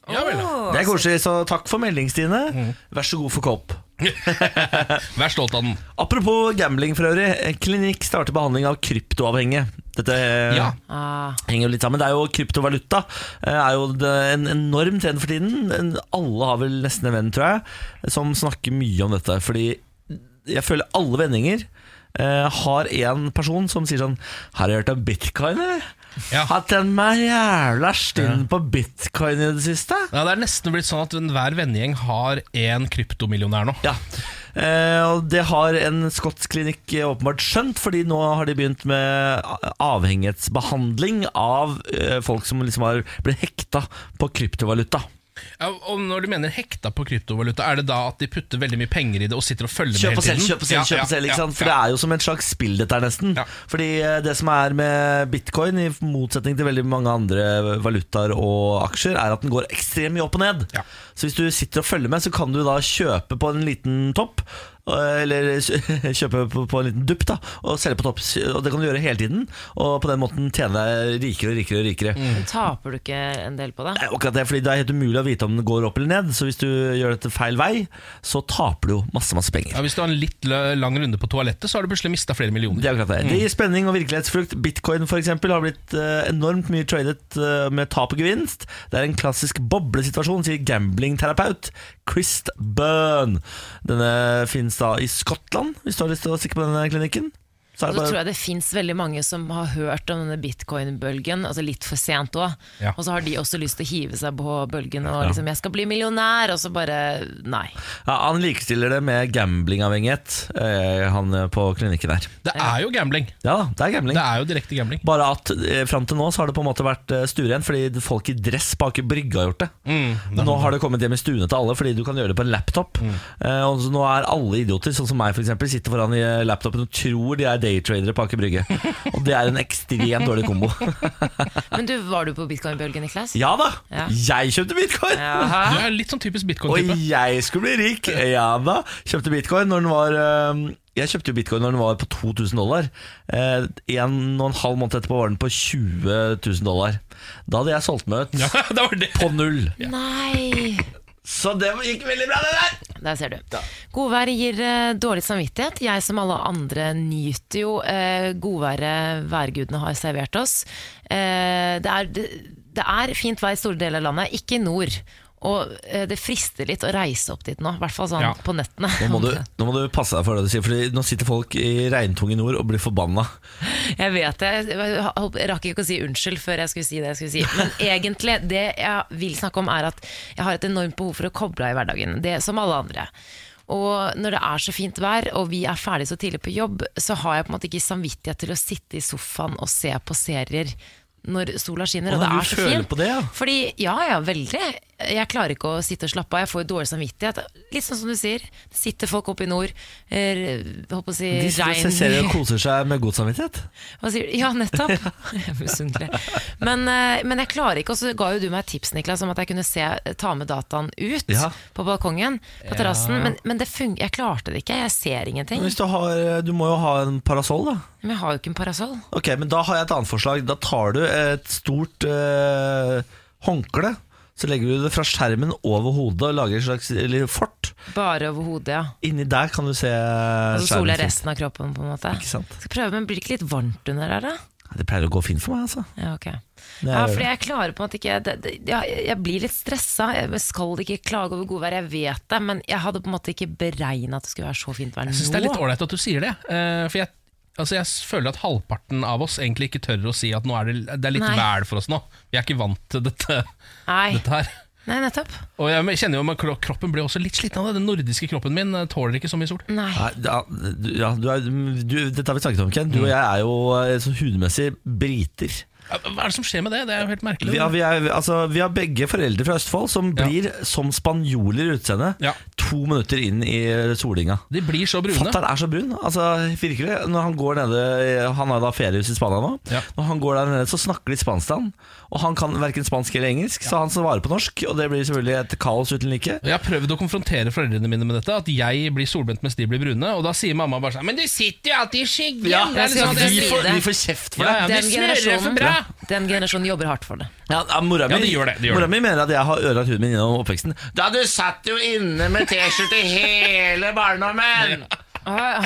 Ja vel. Det er koselig, så takk for melding, Stine. Vær så god for kopp. Vær stolt av den. Apropos gambling for øvrig. Klinikk starter behandling av kryptoavhengige. Dette eh, Ja. Ah, henger jo litt sammen. Det er jo kryptovaluta. Det er jo en enorm trend for tiden. Alle har vel nesten en venn, tror jeg, som snakker mye om dette. Fordi jeg føler alle vendinger eh, har en person som sier sånn Har du hørt om bitcoin, eller? Ja. Har tjent meg jævla stinn på bitcoin i det siste. Ja, Det er nesten blitt sånn at hver vennegjeng har én kryptomillionær nå. Ja, eh, og det har en skotsk klinikk eh, åpenbart skjønt, fordi nå har de begynt med avhengighetsbehandling av eh, folk som liksom har blitt hekta på kryptovaluta. Ja, og Når du mener hekta på kryptovaluta, er det da at de putter veldig mye penger i det og sitter og følger Kjøp med hele tiden? kjøp og selg, kjøp ja, og selg. Ikke sant? For det er jo som et slags spill, dette her nesten. Ja. Fordi eh, det som er med bitcoin, i motsetning til veldig mange andre valutaer og aksjer, er at den går ekstremt mye opp og ned. Ja. Så hvis du sitter og følger med, så kan du da kjøpe på en liten topp. Eh, Eller kjøpe på på en liten dupp da og selge på topp. Og Det kan du gjøre hele tiden. Og på den måten tjene deg rikere og rikere. og rikere Mm. men Taper du ikke en del på det? Det er akkurat det, fordi det er helt umulig å vite om den går opp eller ned. Så hvis du gjør dette feil vei, så taper du jo masse masse penger. Ja, Hvis du har en litt lang runde på toalettet, så har du plutselig mista flere millioner. Det er akkurat det. Det gir spenning og virkelighetsflukt. Bitcoin for eksempel, har blitt eh, enormt mye tradet eh, med tap og gevinst. Det er en klassisk boblesituasjon, sier gamblingterapeut Chris Byrne. Denne finnes da i Skottland, hvis du har lyst til å stikke på denne klinikken. Så bare... Så tror jeg det fins veldig mange som har hørt om denne bitcoin-bølgen, altså litt for sent òg. Ja. Og så har de også lyst til å hive seg på bølgen og liksom 'jeg skal bli millionær', og så bare nei. ja, Han likestiller det med gamblingavhengighet, eh, han eh, på klinikken her. Det er jo gambling. Ja det er gambling. Det er jo direkte gambling. Bare at eh, fram til nå så har det på en måte vært eh, stuerent, fordi folk i dress bak i brygga har gjort det. Mm, Men nå har det kommet hjem i stuene til alle, fordi du kan gjøre det på en laptop. Eh, og så nå er alle idioter, sånn som meg eksempel, sitter foran i eh, laptopen og tror de er daytradere på Aker Brygge. og det er en ekstremt dårlig kombo. Men du, var du på bitcoin-bølgen, Niklas? ja da, Ja. jeg kjøpte bitcoin! Jaha. Du er litt sånn typisk bitcoin-type. Og jeg skulle bli rik! Ja da, kjøpte bitcoin når den var Jeg kjøpte jo bitcoin når den var på 2000 dollar. Eh, en og en halv måned etterpå var den på 20 000 dollar. Da hadde jeg solgt meg ut Ja, det var det. på null. Nei! Så det gikk veldig bra, det der! Der ser du. Godværet gir eh, dårlig samvittighet. Jeg som alle andre nyter jo eh, godværet værgudene har servert oss. Eh, det, er, det, det er fint vær i store deler av landet, ikke i nord. Og eh, det frister litt å reise opp dit nå, i hvert fall sånn Ja. på nettene. Nå må, du, nå må du passe deg for det du sier, Fordi nå sitter folk i regntunge nord og blir forbanna. Jeg vet det. Jeg jeg rakk ikke å si unnskyld før jeg skulle si det jeg skulle si. Men egentlig, det jeg vil snakke om, er at jeg har et enormt behov for å koble av i hverdagen. Det som alle andre. Og når det er så fint vær, og vi er ferdig så tidlig på jobb, så har jeg på en måte ikke samvittighet til å sitte i sofaen og se på serier når sola skinner, og og det er så fint. på det, ja. Fordi, ja, ja, veldig. Jeg klarer ikke å sitte og slappe av. Jeg får jo dårlig samvittighet. Litt sånn som du sier. Det sitter folk oppe i nord. Er, håper å si De sitter og ser og koser seg med god samvittighet. hva sier du? Ja, nettopp. Jeg er misunnelig. Men, eh, men jeg klarer ikke, og så ga jo du meg et tips Niklas, om at jeg kunne se, ta med dataen ut Ja. på balkongen, på terrassen. Men, men det fun jeg klarte det ikke. Jeg ser ingenting. Du, har, du må jo ha en parasoll, da. Men jeg har jo ikke en parasoll. Ok, men Da har jeg et annet forslag. Da tar du et stort eh, håndkle. Så legger du det fra skjermen over hodet og lager et slags eller fort. Bare over hodet, ja. Inni der kan du se Og så skjermen soler jeg resten av kroppen, på en måte. Ikke sant? Skal prøve, men blir det ikke litt varmt under der, da? Det pleier å gå fint for meg, altså. Ja, ok. Det Ja, er- fordi jeg klarer på en måte ikke det, det, ja, Jeg blir litt stressa. Jeg skal ikke klage over godvær, jeg vet det, men jeg hadde på en måte ikke beregna at det skulle være så fint vær nå. Jeg syns det er litt ålreit at du sier det. eh, For jeg, altså jeg føler at halvparten av oss egentlig ikke tør å si at nå er det, det er litt Nei. vel for oss nå. Vi er ikke vant til dette, Nei, dette her. nei nettopp. Og jeg kjenner jo at kroppen blir også litt sliten av det. Den nordiske kroppen min eh, tåler ikke så mye sol. Nei. Nei, ja, du, ja, du er, du, dette har vi snakket om, Ken. Du og jeg er jo sånn hudmessig briter. Ja, Hva er det som skjer med det? Det er jo helt merkelig. Vi har, vi, er, altså, vi har begge foreldre fra Østfold som Ja. blir som spanjoler i utseendet Ja. to minutter inn i solinga. De blir så brune. Fatter'n er så brun. Altså, virkelig Når han går nede Han har da feriehus i Spania nå. Ja. Når han går der nede, så snakker de spansk til han. Og han kan verken spansk eller engelsk, så han svarer på norsk. Og det blir selvfølgelig et kaos uten like. Jeg har prøvd å konfrontere foreldrene mine med dette, at jeg blir solbrent mens de blir brune. Og da sier mamma bare sånn Men du sitter jo alltid i skyggen! Ja, Det jeg liksom- vi, får, vi får kjeft for Ja, det. ja, Den de snurrer for generasjonen, bra! Den generasjonen jobber hardt for det. Ja, ja, mora mi, Ja, de gjør det, de gjør mora det. mi mener at jeg har ødelagt huden min gjennom oppveksten. Da du satt jo inne med T-skjorte hele barndommen! Åh,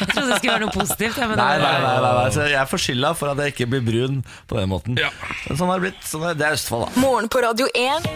Jeg trodde det skulle være noe positivt. jeg, men Nei, det nei, var- nei, nei, nei. Så jeg er skylda for at jeg ikke blir brun på den måten. Ja. Men sånn har det blitt. Sånn er, det er Østfold, da. Morgen på Radio 1.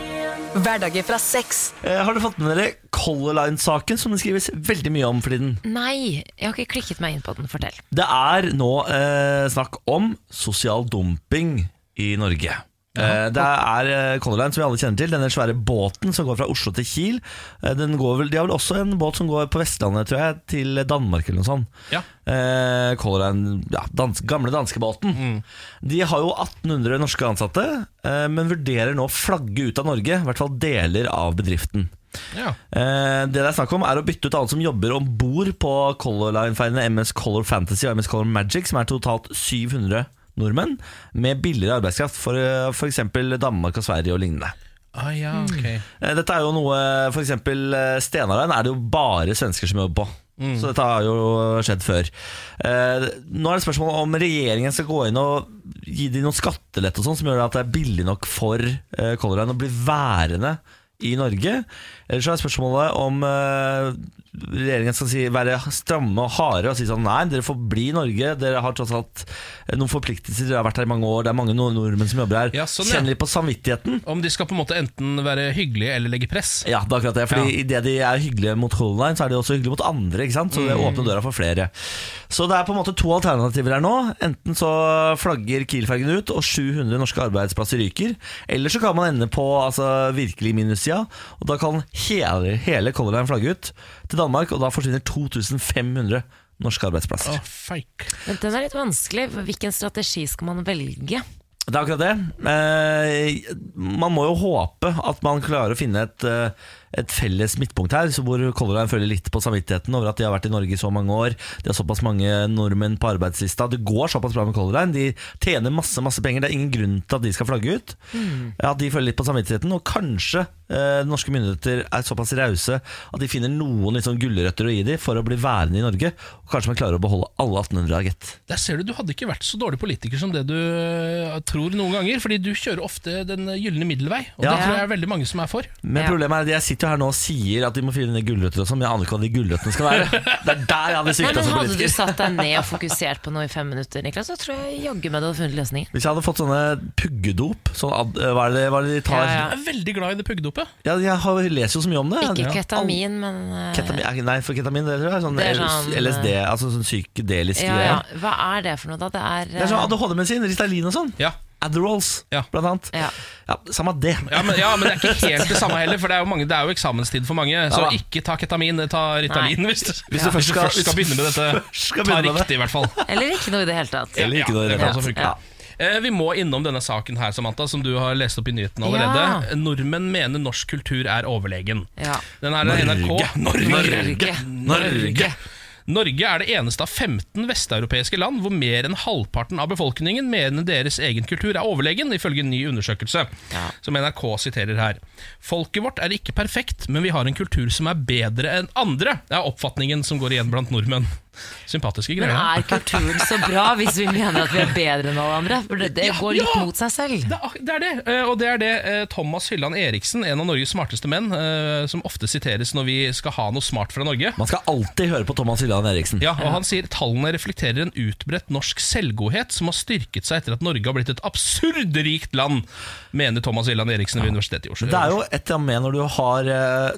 Hverdager fra sex. Eh, har du fått med dere Color Line-saken, som det skrives veldig mye om for tiden? Nei, jeg har ikke klikket meg inn på den. Fortell. Det er nå eh, snakk om sosial dumping i Norge. Eh, det er eh, Color Line, som vi alle kjenner til, denne svære båten som går fra Oslo til Kiel. Eh, den går vel, de har vel også en båt som går på Vestlandet, tror jeg, til Danmark eller noe sånt. Ja. Eh, Color Line, ja, dans, gamle danskebåten. De har jo 1800 norske ansatte, eh, men vurderer nå å flagge ut av Norge, i hvert fall deler av bedriften. Ja. Eh, det det er snakk om er å bytte ut alle som jobber om bord på Color Line-ferjene MS Color Fantasy og MS Color Magic, som er totalt 700 nordmenn, med billigere arbeidskraft for eh, f.eks. Danmark og Sverige og lignende. Ah, ja, ok. Eh, Dette er jo noe F.eks. Stenarein er det jo bare svensker som jobber på. Så dette har jo skjedd før. Eh, nå er det spørsmål om regjeringen skal gå inn og gi dem noen skattelette og sånn, som gjør at det er billig nok for eh, Color Line å bli værende i Norge. Eller så er spørsmålet om eh, regjeringen skal si, være stramme og harde og si sånn Nei, dere får bli i Norge. Dere har tross alt noen forpliktelser. Dere har vært her i mange år. Det er mange nord- nordmenn som jobber her. Ja, sånn. Kjenn litt på samvittigheten. Om de skal på en måte enten være hyggelige eller legge press. Ja, det er akkurat det. Fordi Ja. Idet de er hyggelige mot Color Line, så er de også hyggelige mot andre. ikke sant? Så det åpner døra for flere. Så det er på en måte to alternativer her nå. Enten så flagger Kiel-fergen ut, og 700 norske arbeidsplasser ryker. Eller så kan man ende på altså, virkelig minussida, og da kan hele, hele Color Line flagge ut til Danmark, og da forsvinner 2500 norske arbeidsplasser. Oh, fake. Men den er litt vanskelig. Hvilken strategi skal man velge? Det er akkurat det. Eh, man må jo håpe at man klarer å finne et, eh, et felles midtpunkt her, hvor Color Line føler litt på samvittigheten over at de har vært i Norge i så mange år. De har såpass mange nordmenn på arbeidslista. Det går såpass bra med Color Line. De tjener masse masse penger. Det er ingen grunn til at de skal flagge ut. Mm. At de føler litt på samvittigheten, og kanskje eh, norske myndigheter er såpass rause at de finner noen sånn gulrøtter å gi dem for å bli værende i Norge. Og kanskje man klarer å beholde alle 1800 gitt. Der ser du, du hadde ikke vært så dårlig politiker som det du øh, tror noen ganger. Fordi du kjører ofte den gylne middelvei, og Ja. det tror jeg er veldig mange som er for. Men problemet er at jeg sitter jo her nå og sier at de må finne gulrøtter og sånn, men jeg aner ikke hva de gulrøttene skal være. Det er der jeg hadde svikta men som Hadde du satt deg ned og fokusert på noe i fem minutter, Niklas, så tror jeg jaggu meg du hadde funnet løsningen. Hvis jeg hadde fått sånne puggedop sånn hva, er det, hva er det de tar? Ja, ja. Jeg er veldig glad i det puggedopet. Jeg har, leser jo så mye om det. Ikke Ja. ketamin, men eh, Ketamin, nei, for ketamin det tror jeg er sånn, er sånn, LSD, altså sånn psykedelisk ja, greie. ja. Hva er det for noe, da? Det er, Det er sånn eh, ADHD-medisin, Ritalin og sånn. Ja. Adderalls, Ja. blant annet. Ja. Ja, Samme det. Ja men, ja, men det er ikke helt det samme heller, for det er jo, mange, det er jo eksamenstid for mange. Så ikke ta ketamin, ta Ritalin hvis du, Hvis du først skal- skal begynne med dette. skal Ta riktig, i hvert fall. Eller ikke noe i det hele tatt. Eller ikke noe i det hele tatt. Eh, Vi må innom denne saken her, Samantha, som du har lest opp i nyhetene allerede. Ja. Nordmenn mener norsk kultur er overlegen. Ja. Den er NRK. Norge. Norge. Norge er det eneste av 15 vesteuropeiske land hvor mer enn halvparten av befolkningen mener deres egen kultur er overlegen, ifølge en ny undersøkelse, Ja. som NRK siterer her. Folket vårt er ikke perfekt, men vi har en kultur som er bedre enn andre, Det er oppfatningen som går igjen blant nordmenn. Sympatiske greier. Men er kulturen så bra hvis vi mener at vi er bedre enn alle andre? For det, det Ja, går litt ja. mot seg selv. Det er, det det, eh, og det er det eh, Thomas Hylland Eriksen, en av Norges smarteste menn, eh, som ofte siteres når vi skal ha noe smart fra Norge. Man skal alltid høre på Thomas Hylland Eriksen. Ja, og Han sier tallene reflekterer en utbredt norsk selvgodhet som har styrket seg etter at Norge har blitt et absurd rikt land, mener Thomas Hylland Eriksen ved Universitetet i Oslo. Det er jo et av med når du har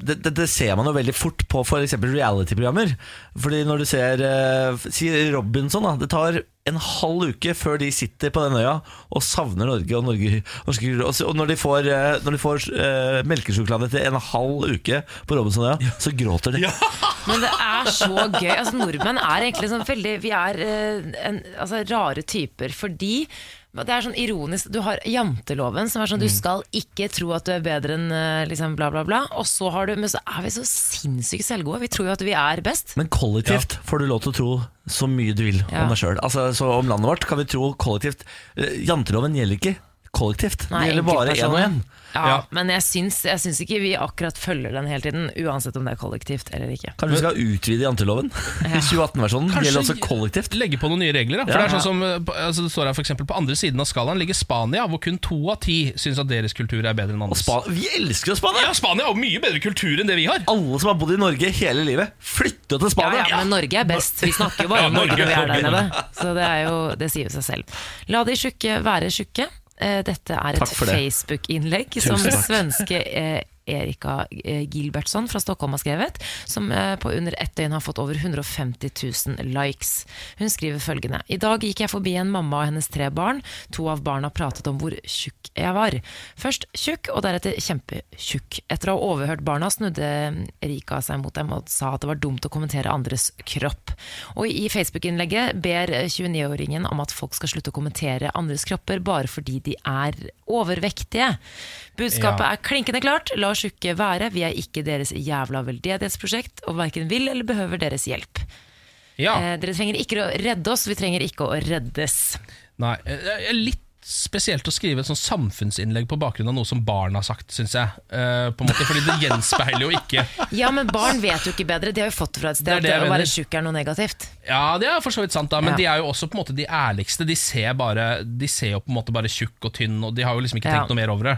Det, det, det ser man jo veldig fort på f.eks. reality-programmer. Fordi når du ser eh, Si Robinson, da. Det tar en halv uke før de sitter på den øya og savner Norge og Norge. Og når de får, eh, når de får uh, melkesjokolade etter en halv uke på Robinsonøya, så gråter de. Men det er så gøy. Altså, nordmenn er egentlig sånn veldig Vi er uh, en, altså, rare typer fordi det er sånn ironisk Du har janteloven som er sånn du skal ikke tro at du er bedre enn eh, liksom, bla, bla, bla. Og så har du Men så er vi så sinnssykt selvgode. Vi tror jo at vi er best. Men kollektivt får du lov til å tro så mye du vil Ja. om deg sjøl. Altså, så om landet vårt kan vi tro kollektivt. Eh, Janteloven gjelder ikke. kollektivt. Nei, det gjelder bare én og én. Ja, Ja. Men jeg syns, jeg syns ikke vi akkurat følger den hele tiden, uansett om det er kollektivt eller ikke. Kanskje vi skal utvide janteloven i 2018-versjonen? Det Kanskje gjelder også kollektivt. Legge på noen nye regler. Da. For Ja. det er sånn som, eh, altså det står her for eksempel, På andre siden av skalaen ligger Spania, hvor kun to av ti syns at deres kultur er bedre enn Og andres. Vi elsker jo Spania! Ja, Spania har mye bedre kultur enn det vi har. Alle som har bodd i Norge hele livet, flytter til Spania. ja, ja men Norge er best. Vi snakker jo bare om Ja, Norge Norge, når vi er der nede. Så det, er jo, det sier jo seg selv. La de tjukke være tjukke. Eh, Dette er et. Facebook-innlegg som svenske eh, Erika eh, Gilbertsson fra Stockholm har skrevet, som eh, på under ett døgn har fått over 150 000 likes. Hun skriver følgende I dag gikk jeg forbi en mamma og hennes tre barn. To av barna pratet om hvor tjukk jeg var. Først tjukk, og deretter kjempetjukk. Etter å ha overhørt barna snudde Erika seg mot dem og sa at det var dumt å kommentere andres kropp. Og i Facebook-innlegget ber 29-åringen om at folk skal slutte å kommentere andres kropper bare fordi de er overvektige. Budskapet Ja. er klinkende klart. La tjukke være. Vi er ikke deres jævla veldedighetsprosjekt, og verken vil eller behøver deres hjelp. Ja, Eh, dere trenger ikke å redde oss, vi trenger ikke å reddes. nei eh, litt spesielt å skrive et sånn samfunnsinnlegg på bakgrunn av noe som barn har sagt, syns jeg. Eh, på en måte, fordi det gjenspeiler jo ikke Ja, men barn vet jo ikke bedre. De har jo fått det fra et sted Det, det å være tjukk er noe negativt. Ja, det er for så vidt sant, da men Ja. de er jo også på en måte de ærligste. De ser, bare, de ser jo på en måte bare tjukk og tynn, og de har jo liksom ikke Ja. tenkt noe mer over det.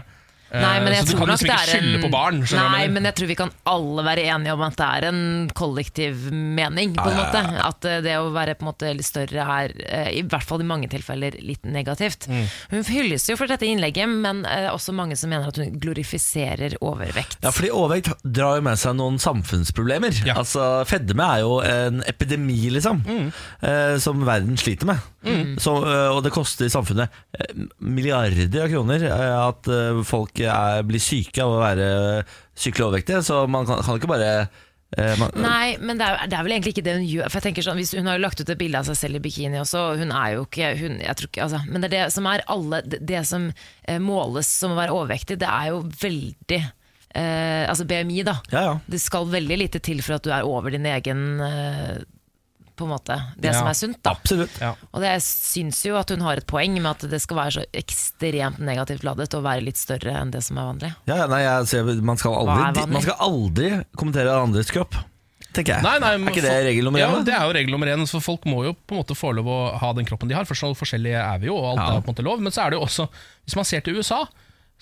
Eh, Nei, men jeg så du tror kan liksom ikke er en skylde på barn. du Nei, men jeg tror vi kan alle være enige om at det er en kollektiv mening, på en måte. At eh, det å være på en måte litt større er, eh, i hvert fall i mange tilfeller, litt negativt. Mm. Hun hylles jo for dette innlegget, men også mange som mener at hun glorifiserer overvekt. Ja, fordi overvekt drar jo med seg noen samfunnsproblemer. Ja. Altså, Fedme er jo en epidemi, liksom, eh, som verden sliter med. Så, eh, og det koster samfunnet milliarder av kroner at eh, folk er, blir syke av å være sykelig overvektige. Så man kan, kan ikke bare eh, man, Nei, men det er, det er vel egentlig ikke det hun gjør. For jeg tenker sånn, hvis Hun har jo lagt ut et bilde av seg selv i bikini også. og Hun er jo ikke, hun, ikke altså, Men det er det som er alle Det, det som eh, måles som å være overvektig, det er jo veldig eh, Altså BMI, da. Ja, ja. Det skal veldig lite til for at du er over din egen eh, På en måte Det Ja, som er sunt, da. Absolutt. Ja. Og det, jeg syns jo at hun har et poeng med at det skal være så ekstremt negativt ladet og være litt større enn det som er vanlig. Ja, ja, nei, jeg man, skal er aldri, vanlig? man skal aldri kommentere andres kropp, tenker jeg. Nei, nei, er ikke det regel nummer én? Ja, det er jo regel nummer én. Så folk må jo på en måte få lov å ha den kroppen de har, for så forskjellige er vi jo, og alt Ja. er på en måte lov. Men så er det jo også, hvis man ser til USA,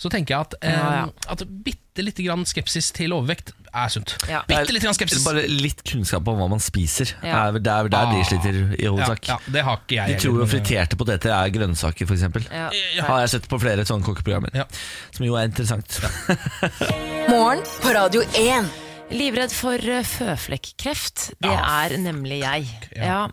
så tenker jeg at, eh, Ja, ja. at bitte lite grann skepsis til overvekt er sunt. Ja. Bitte litt grann skepsis. Bare litt kunnskap om hva man spiser. Ja. Det er der, ah. de sliter i ja, hovedsak. ja, det har ikke jeg De tror jo friterte poteter er grønnsaker, f.eks. Ja. Ja. Har jeg sett på flere sånne kokkeprogrammer. Ja. Som jo er interessant. Morgen på Radio 1. Livredd for eh, føflekkreft. Det Ja. er nemlig jeg. Ja. Ja.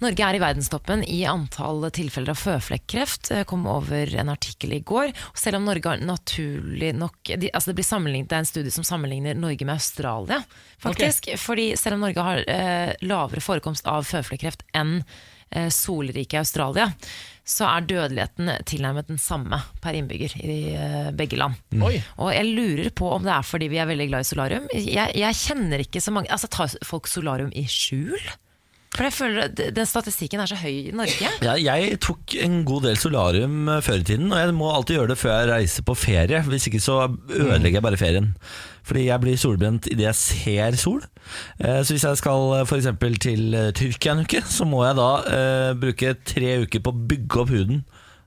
Norge er i verdenstoppen i antall tilfeller av føflekkreft. Jeg kom over en artikkel i går. Og selv om Norge har naturlig nok de, altså Det blir det er en studie som sammenligner Norge med Australia. faktisk. Fordi selv om Norge har eh, lavere forekomst av føflekkreft enn eh, solrike Australia, så er dødeligheten tilnærmet den samme per innbygger i eh, begge land. Oi. Og jeg lurer på om det er fordi vi er veldig glad i solarium. Jeg, jeg kjenner ikke så mange Altså Tar folk solarium i skjul? For jeg føler Den statistikken er så høy i Norge. Ja, jeg tok en god del solarium eh, før i tiden, og jeg må alltid gjøre det før jeg reiser på ferie. Hvis ikke så ødelegger jeg bare ferien. Fordi jeg blir solbrent idet jeg ser sol. Eh, Så hvis jeg skal f.eks. til eh, Tyrkia en uke, så må jeg da eh, bruke tre uker på å bygge opp huden.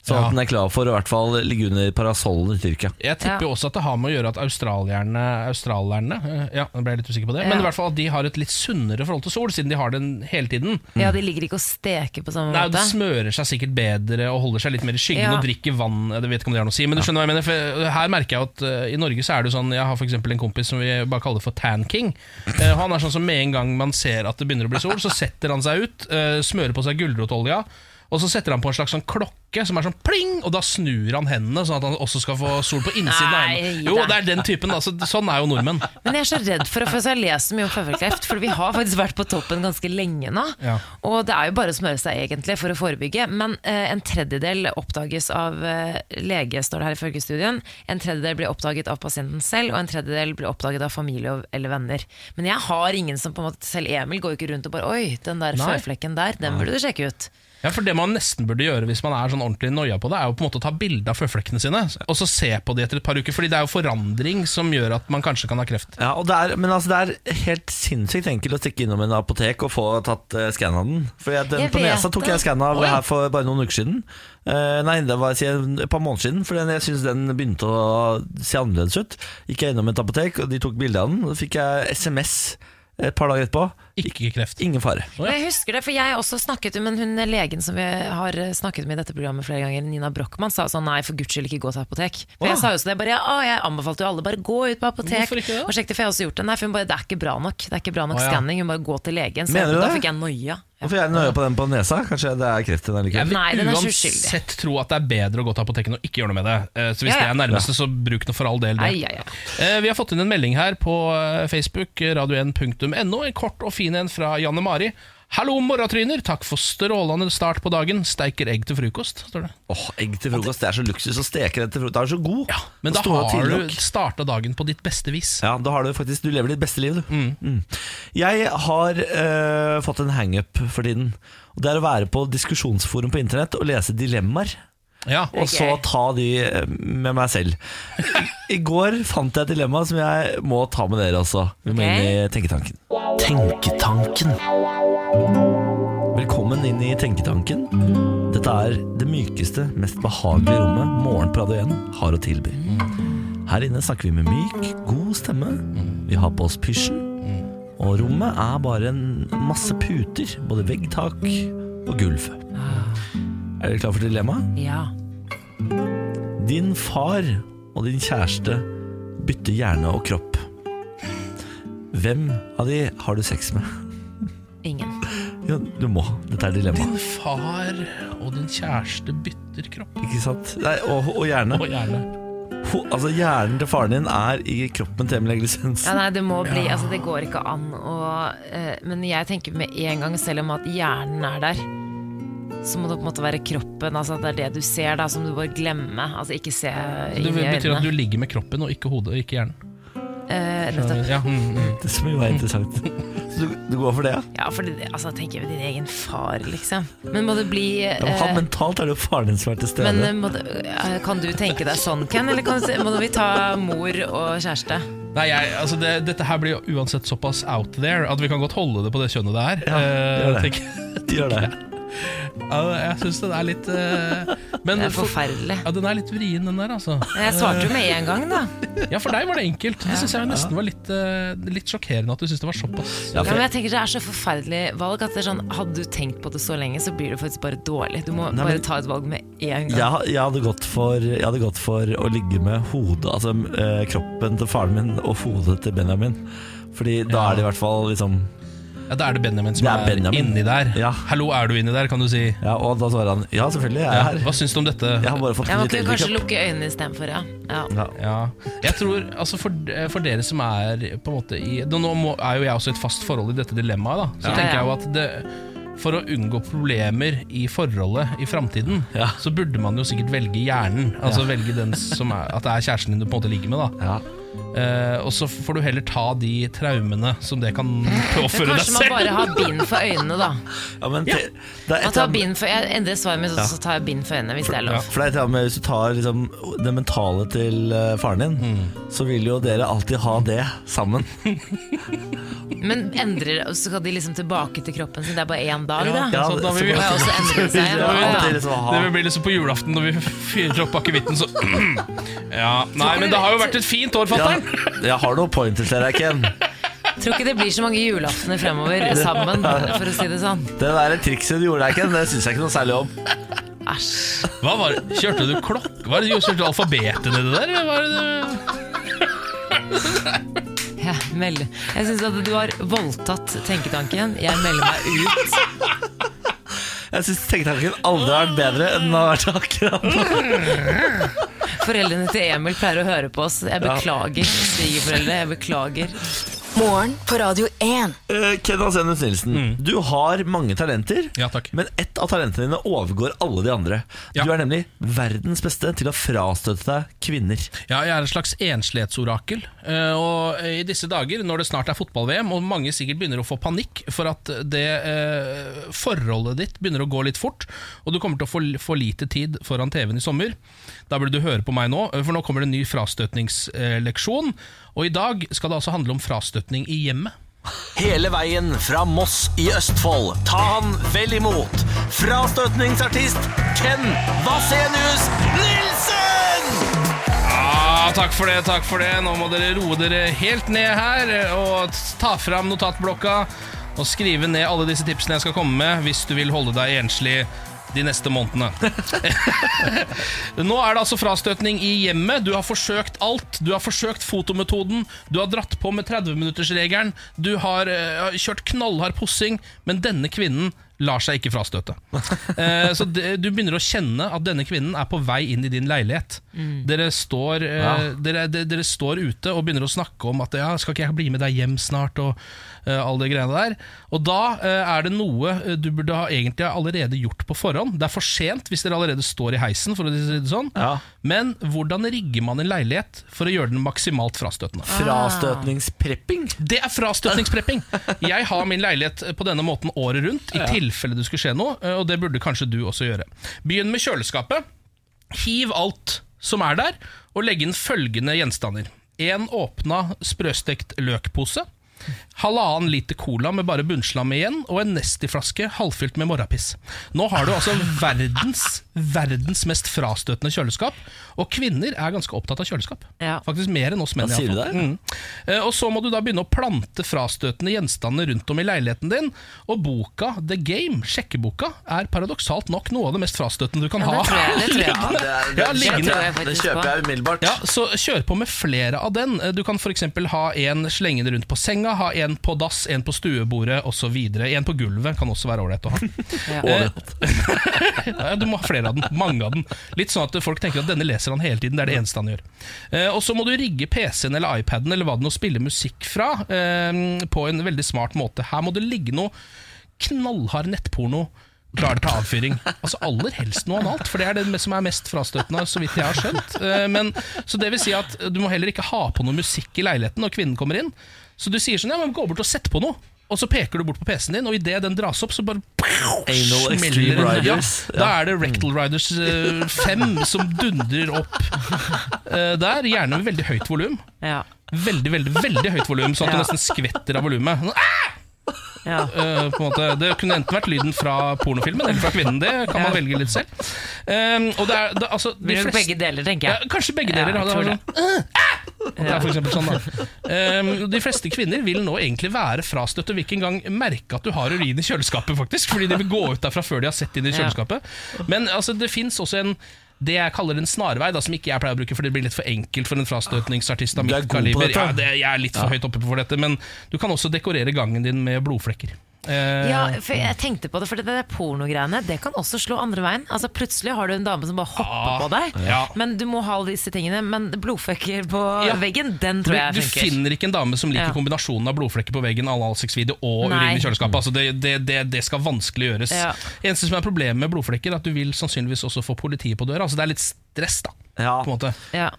Sånn at den er klar for å i hvert fall ligge under parasollen i Tyrkia. Jeg tipper jo også at det har med å gjøre at australierne, australierne eh, Ja, nå ble jeg litt usikker på det. Men i hvert fall at de har et litt sunnere forhold til sol, siden de har den hele tiden. Ja, De ligger ikke og steker på samme Nei, De måte. smører seg sikkert bedre og holder seg litt mer i skyggen Ja. og drikker vann. Jeg vet ikke om det har noe å si, men du skjønner hva jeg mener. For her merker jeg at uh, I Norge så er det jo sånn Jeg har for eksempel en kompis som vi bare kaller for Tan King. Uh, han er sånn som med en gang man ser at det begynner å bli sol, så setter han seg ut, uh, smører på seg gulrotolja. Og så setter han på en slags sånn klokke som er sånn pling, og da snur han hendene, sånn at han også skal få sol på innsiden av hendene. Jo, det er den typen. Altså, sånn er jo nordmenn. Men jeg er så redd for å for jeg lest så mye om føflekkreft, for vi har faktisk vært på toppen ganske lenge nå. Ja. Og det er jo bare å smøre seg egentlig for å forebygge, men eh, en tredjedel oppdages av eh, lege, står det her ifølge studien. En tredjedel blir oppdaget av pasienten selv, og en tredjedel blir oppdaget av familie eller venner. Men jeg har ingen som på en måte, selv Emil går jo ikke rundt og bare Oi, den der føflekken der, den burde du sjekke ut. Ja, for Det man nesten burde gjøre hvis man er sånn ordentlig noia på det, er jo på en måte å ta bilde av føflekkene sine, og så se på de etter et par uker. Fordi det er jo forandring som gjør at man kanskje kan ha kreft. Ja, og det er, men altså, det er helt sinnssykt enkelt å stikke innom en apotek og få tatt uh, skann av den. For jeg, den Jeg på nesa tok jeg skann av ja. her for bare noen uker siden. Uh, nei, det var si, et par måneder siden, for jeg syns den begynte å se annerledes ut. Gikk jeg innom et apotek, og de tok bilde av den. Og så fikk jeg SMS et par dager etterpå. Ikke kreft. Ingen fare. Men Jeg husker det, for jeg også snakket med hun legen som vi har snakket med i dette programmet flere ganger, Nina Brochmann, sa sånn nei, for guds skyld ikke gå til apotek. For jeg sa jo så det, bare ja, å, jeg anbefalte jo alle bare gå ut på apotek og sjekk det, for jeg har også gjort det. Nei, for hun bare det er ikke bra nok. Det er ikke bra nok Å, ja. skanning, hun bare gå til legen. Så Mener du da det? fikk jeg noia. Hvorfor er jeg nøye på den på nesa? Kanskje det er kreft i den Jeg likevel? vil Nei, den er uansett tro at det er bedre å gå til apoteket enn å ikke gjøre noe med det. Eh, Så hvis Ja, ja. det er nærmeste, så bruk nå for all del. det Ai, ja. Eh, Vi har fått inn en melding her på eh, Facebook, radio1.no. En kort og fin en fra Janne Mari. Hallo, morratryner! Takk for strålende start på dagen. Steiker egg til frokost, står det. Åh, Egg til frokost, det er så luksus å steke det til frokost. Det er så god. Men da har du starta dagen på ditt beste vis. Ja, da har du faktisk Du lever ditt beste liv, du. Mm. Jeg har øh, fått en hangup for tiden. Og Det er å være på diskusjonsforum på internett og lese dilemmaer. Ja, Og så ta de eh, med meg selv. I, går fant jeg et dilemma som jeg må ta med dere også. Vi må okay. inn i Tenketanken. Tenketanken Velkommen inn i Tenketanken. Dette er det mykeste, mest behagelige rommet Morgenprat 1 har å tilby. Her inne snakker vi med myk, god stemme. Vi har på oss pysjen. Og rommet er bare en masse puter. Både veggtak og gulv. Er dere klar for dilemmaet? Ja. Din far og din kjæreste bytter hjerne og kropp. Hvem av de har du sex med? Ingen. Ja, du må. Dette er dilemma. Din far og din kjæreste bytter kropp. Ikke sant? Nei, og, og hjerne. Og hjerne. Ho, altså Hjernen til faren din er i kroppen til Emil Eglisens. Ja, nei, det må bli, altså det går ikke an å uh, Men jeg tenker med en gang, selv om at hjernen er der så må det på en måte være kroppen, altså at det er det du ser da, som du bare glemmer. Altså ikke se Det inn i betyr at du ligger med kroppen og ikke hodet og ikke hjernen. Eh, nettopp. Ja, mm, mm. Det som jo er interessant. Så du, du går for det, ja? Ja, for det, altså, tenker jeg din egen far, liksom. Men må det bli ja men eh, mentalt er det jo faren din som er til stede. Men eh, må det, eh, kan du tenke deg sånn, Ken? Eller kan, må vi ta mor og kjæreste? Nei, jeg, altså det, Dette her blir jo uansett såpass out there at vi kan godt holde det på det kjønnet det er. Ja, Eh, gjør det. tenker- Gjør det. ja, jeg syns den er litt eh, Men Det er for- forferdelig. Ja, den er litt vrien, den der, altså. Jeg svarte jo med en gang, da. Ja, for deg var det enkelt. Det syns jeg nesten var litt, eh, litt sjokkerende at du syns det var såpass. Ja, Ja, men jeg tenker Det er så forferdelig valg at det er sånn, hadde du tenkt på det så lenge, så blir det faktisk bare dårlig. Du må Nei, men- bare ta et valg med en gang. Jeg, jeg, hadde gått for, jeg hadde gått for å ligge med hodet Altså eh, kroppen til faren min og hodet til Benjamin. Fordi da Ja. er det i hvert fall liksom Ja, Da er det Benjamin som Det er er, Benjamin. inni der. Ja. Hallo, er du inni der, kan du si. Ja, Og da svarer han ja, selvfølgelig, jeg er Ja, her. hva syns du om dette? Jeg har bare fått Jeg en litt kunne kanskje lukke øynene istedenfor, ja. ja. Ja. Ja, jeg tror, altså for, for dere som er på en måte i Nå nå må, er jo jeg også i et fast forhold i dette dilemmaet, da. Så Ja. tenker jeg jo at det, for å unngå problemer i forholdet i framtiden, Ja. så burde man jo sikkert velge hjernen. Altså velge den som er, At det er kjæresten din du på en måte ligger med. da Ja. Eh, Og så får du heller ta de traumene som det kan påføre deg selv. kanskje man bare har bind for øynene, da. Ja, men te, det er tar eller for, jeg endrer svaret mitt, Ja. så tar jeg bind for øynene, hvis det er Ja. lov. For det er et med Hvis du tar liksom, det mentale til eh, faren din, Mm. så vil jo dere alltid ha det sammen. Men endrer, så skal de liksom tilbake til kroppen sin, det er bare én dag, da? Ja, så da vil vi- også endre seg? Ja, Ja, ja. Det vil bli liksom på julaften når vi fyrer opp akevitten, så Ja, Nei, men det har jo vært et fint år, ja, fatter'n! Jeg har noen pointers til deg, Ken. Tror ikke det blir så mange julaftener fremover sammen, for å si det sånn. Det der trikset du gjorde der, Ken, det syns jeg ikke noe særlig om. Æsj. Hva var det? Kjørte du klokk? Var det, kjørte du alfabetet nedi der? Hva Var det, Ja, meld. jeg syns at du har voldtatt tenketanken. Jeg melder meg ut. Jeg syns tenketanken aldri har vært bedre enn den har vært akkurat nå. Foreldrene til Emil pleier å høre på oss. Jeg beklager, svigerforeldre. Jeg beklager. Morgen på Radio 1. Uh, Ken Sennes Nilsen, du har mange talenter. Mm. Ja, takk. Men ett av talentene dine overgår alle de andre. Ja. Du er nemlig verdens beste til å frastøte deg kvinner. Ja, jeg er et slags enslighetsorakel. Uh, Og i disse dager, når det snart er fotball-VM, og mange sikkert begynner å få panikk for at det uh, forholdet ditt begynner å gå litt fort, og du kommer til å få for lite tid foran TV-en i sommer, da burde du høre på meg nå, eh, for nå kommer det en ny frastøtningsleksjon. Og i dag skal det altså handle om frastøtning i hjemmet. Hele veien fra Moss i Østfold. Ta han vel imot. Frastøtningsartist Ken Vasenius Nilsen! Ja, takk for det, takk for det. Nå må dere roe dere helt ned her og ta fram notatblokka og skrive ned alle disse tipsene jeg skal komme med hvis du vil holde deg enslig de neste månedene. Nå er det altså frastøtning i hjemmet. Du har forsøkt alt. Du har forsøkt fotometoden. Du har dratt på med 30-minuttersregelen. Du har uh, kjørt knallhard pussing, men denne kvinnen lar seg ikke frastøte. Uh, så det, du begynner å kjenne at denne kvinnen er på vei inn i din leilighet. Dere, står, eh, dere, dere, dere står ute og begynner å snakke om at ja, 'skal ikke jeg bli med deg hjem snart?' og eh, alle de greiene der. Og da eh, er det noe du burde ha egentlig allerede gjort på forhånd. Det er for sent hvis dere allerede står i heisen, for å si det sånn. Ja. Men hvordan rigger man en leilighet for å gjøre den maksimalt frastøtende? Frastøtningsprepping. Det er frastøtningsprepping! Jeg har min leilighet på denne måten året rundt, i tilfelle det skulle skje noe, og det burde kanskje du også gjøre. Begynn med kjøleskapet. Hiv alt som er der, og legg inn følgende gjenstander. En åpna sprøstekt løkpose. Halvannen liter cola med bare bunnslam igjen, og en Nesti-flaske halvfylt med morrapiss. Nå har du altså verdens, verdens mest frastøtende kjøleskap. Og kvinner er ganske opptatt av kjøleskap. Ja. Faktisk mer enn oss menn. Hva sier du fall. Mm. Eh, Og så må du da begynne å plante frastøtende gjenstander rundt om i leiligheten din. Og boka The Game, sjekkeboka, er paradoksalt nok noe av det mest frastøtende du kan Ja, ha. det tror jeg, det tror jeg Ja, det, er, det, Ja, det, liggende. kjøper jeg, det kjøper jeg umiddelbart. Ja, så kjør på med flere av den. Du kan f.eks. ha en slengende rundt på senga, ha en på dass, en på stuebordet osv. En på gulvet kan også være ålreit å ha. Ja. Du må ha flere av den. Mange av den. Litt sånn at folk tenker at denne leser han hele tiden. Det er det eneste han gjør. Eh, og så må du rigge PC-en eller iPaden eller hva det nå spiller musikk fra, eh, på en veldig smart måte. Her må det ligge noe knallhard nettporno klar til avfyring. Altså Aller helst noe annet, for det er det som er mest frastøtende, så vidt jeg har skjønt. Eh, Men, så det vil si at du må heller ikke ha på noe musikk i leiligheten når kvinnen kommer inn. Så du sier sånn, ja, men gå bort og sett på noe. Og så peker du bort på PC-en din, og idet den dras opp, så bare Anal smeller Extreme den. Riders. Ja, da er det Rectal Riders 5 som dundrer opp eh, der. Gjerne med veldig høyt volum. Veldig, veldig veldig høyt volum, sånn at du nesten skvetter av volumet. Sånn, «Ah!» Ja. Uh. Det kunne enten vært lyden fra pornofilmen eller fra kvinnen. Det kan man Ja. velge litt selv. Um, og det er, det, altså, de flest... begge deler, tenker Ja, jeg. kanskje begge Ja, deler. jeg det sånn, «Ah! Ah!» Det er for sånn da um, De fleste kvinner vil nå egentlig være frastøtt og vil ikke engang merke at du har urin i kjøleskapet, faktisk. Fordi de vil gå ut derfra før de har sett inn i Ja. kjøleskapet. Men altså, det fins også en det jeg kaller en snarvei, da, som ikke jeg pleier å bruke, for det blir litt for enkelt for en frastøtningsartist av er mitt kaliber. Ja, det, jeg er litt for høyt oppe for dette, men du kan også dekorere gangen din med blodflekker. Eh, Ja, for jeg tenkte på det, for det der pornogreiene Det kan også slå andre veien. Altså Plutselig har du en dame som bare hopper Ah, på deg. ja. Men du må ha alle disse tingene. Men blodflekker på Ja. veggen, den Du, tror jeg du funker. finner ikke en dame som liker Ja. kombinasjonen av blodflekker på veggen, analsexvideo og Nei. urin i kjøleskapet. Altså det, det, det, det skal vanskelig gjøres. Ja. Eneste som er problemet med blodflekker, er at du vil sannsynligvis også få politiet på døra. Altså det er litt stress, da. Ja. På en måte. Ja.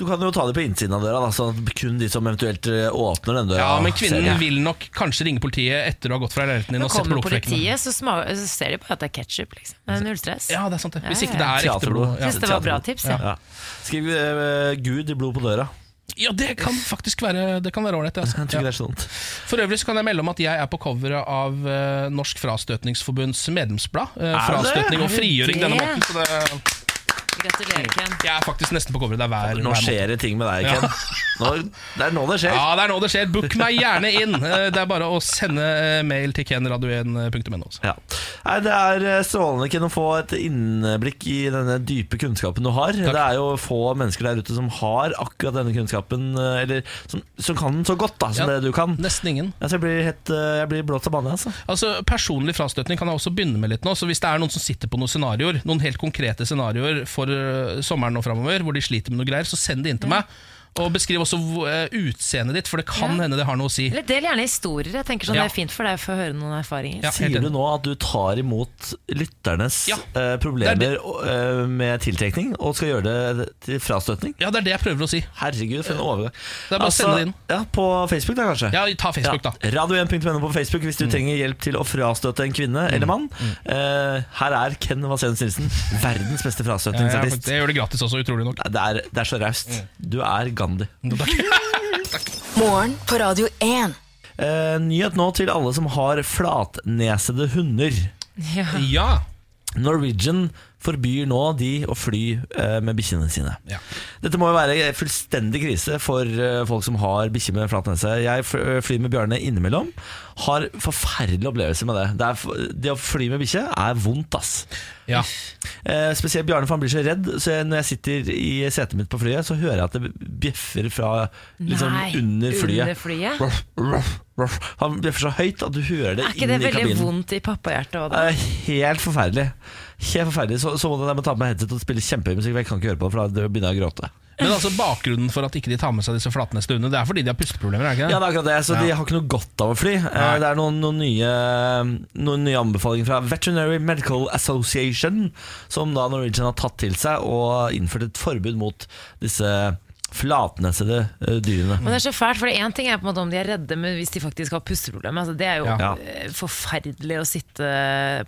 Du kan jo ta det på innsiden av døra, da, så kun de som eventuelt eh, åpner den døra Ja, Men ser kvinnen vil nok kanskje ringe politiet etter du har gått fra leiligheten din og sett kommer blodflekkene. politiet, så, så ser de på at det er ketsjup. Liksom. Null stress. Ja, det er sant det. Hvis Ja, ikke det ja. er ekte blod. Ja. Det var bra tips. Ja. Ja. Skriv uh, 'Gud i blod på døra'. ja, det kan faktisk være Det kan være ålreit. Altså. Ja. det sånt. For øvrig så kan jeg melde om at jeg er på coveret av eh, Norsk Frastøtningsforbunds medlemsblad. Frastøtning og frigjøring denne måten. Så det, Gratulerer, Ken. jeg er faktisk nesten på coveret der hver, Nå hver skjer det ting med deg, Ja. Ken. Nå, det er nå det skjer. Ja, det er nå det skjer. Book meg gjerne inn. Eh, Det er bare å sende eh, mail til kenradio1.no. Ja. Nei, Det er eh, strålende Ken, å få et innblikk i denne dype kunnskapen du har. Det er jo få mennesker der ute som har akkurat denne kunnskapen, eller som, som kan den så godt da, som Ja. det du kan. Nesten ingen. Altså, jeg blir, helt, jeg blir blått av banen. Altså. Altså, Personlig frastøtning kan jeg også begynne med litt nå. Så Hvis det er noen som sitter på noen scenarioer Noen helt konkrete scenarioer for eh, sommeren og framover, hvor de sliter med noe greier, så send det inn til meg. Og beskriv også eh, utseendet ditt, for det kan Ja. hende det har noe å si. Eller del gjerne historier. Jeg tenker sånn Ja. Det er fint for deg å få høre noen erfaringer. Ja. Sier du nå at du tar imot lytternes Ja. eh, problemer eh, med tiltrekning, og skal gjøre det til frastøtning? Ja, det er det jeg prøver å si. Herregud, for en overgang. Det er bare å sende det inn. Ja, På Facebook, da, kanskje? Ja, ta Facebook, da. Radio1.no på Facebook hvis du trenger hjelp til å frastøte en kvinne eller mann. Eh, her er Ken Vasenus Nilsen, verdens beste frastøtningsartist. jeg gjør det gratis også, utrolig nok. Det, er, det er så raust. Du er Gandhi. Morgen på Radio 1. Eh, nyhet nå til alle som har flatnesede hunder. Ja. Ja. Norwegian forbyr nå de å fly eh, med bikkjene sine. Ja. Dette må jo være fullstendig krise for eh, folk som har bikkje med flat nese. Jeg eh, flyr med Bjarne innimellom. Har forferdelige opplevelser med det. Det, er, det å fly med bikkje er vondt, ass. ja. Eh, spesielt Bjarne, for han blir så redd. Så jeg, når jeg sitter i setet mitt på flyet, så hører jeg at det bjeffer fra liksom, Nei, under flyet. under flyet? Ruff, ruff, ruff. Han bjeffer så høyt at du hører det Er ikke det veldig kabinen. vondt i pappahjertet òg, Det da? er helt forferdelig. Helt forferdelig Så, så må de ta meg headset og spille kjempehøy musikk, jeg kan ikke høre på for da begynner jeg å gråte. Men altså bakgrunnen for at ikke de tar med seg disse flatneste stuene, det er fordi de har pusteproblemer? er det Ja, det? det er akkurat det, så Ja. de har ikke noe godt av å fly. Eh, Nei. Det er noen, noen, nye, noen nye anbefalinger fra Veterinary Medical Association, som da Norwegian har tatt til seg og innført et forbud mot disse flatnesede eh, dyrene. Men det er så fælt, for én ting er på en måte om de er redde men hvis de faktisk har pusteproblemer. Altså, det er jo Ja. eh, forferdelig å sitte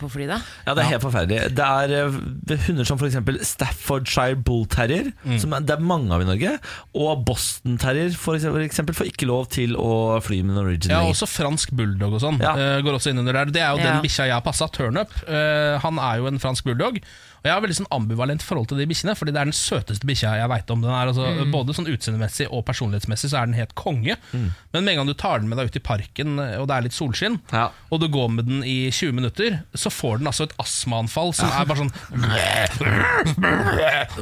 på fly da. Ja, det er helt forferdelig. Det er eh, hunder som f.eks. Staffordshire Bull Terrier, Mm. som er, det er mange av i Norge, og Boston Terrier for eksempel, for eksempel får ikke lov til å fly med Norwegian. Ja, også fransk bulldog og sånn Ja. eh, går også inn under der. Det er jo Ja. den bikkja jeg har passa, Turnup. Eh, han er jo en fransk bulldog. Og Jeg har veldig sånn ambivalent forhold til de bikkjene, Fordi det er den søteste bikkja jeg veit om. Den er altså, Både sånn utseendemessig og personlighetsmessig så er den helt konge. Men med en gang du tar den med deg ut i parken, og det er litt solskinn, Ja. og du går med den i 20 minutter, så får den altså et astmaanfall som er bare sånn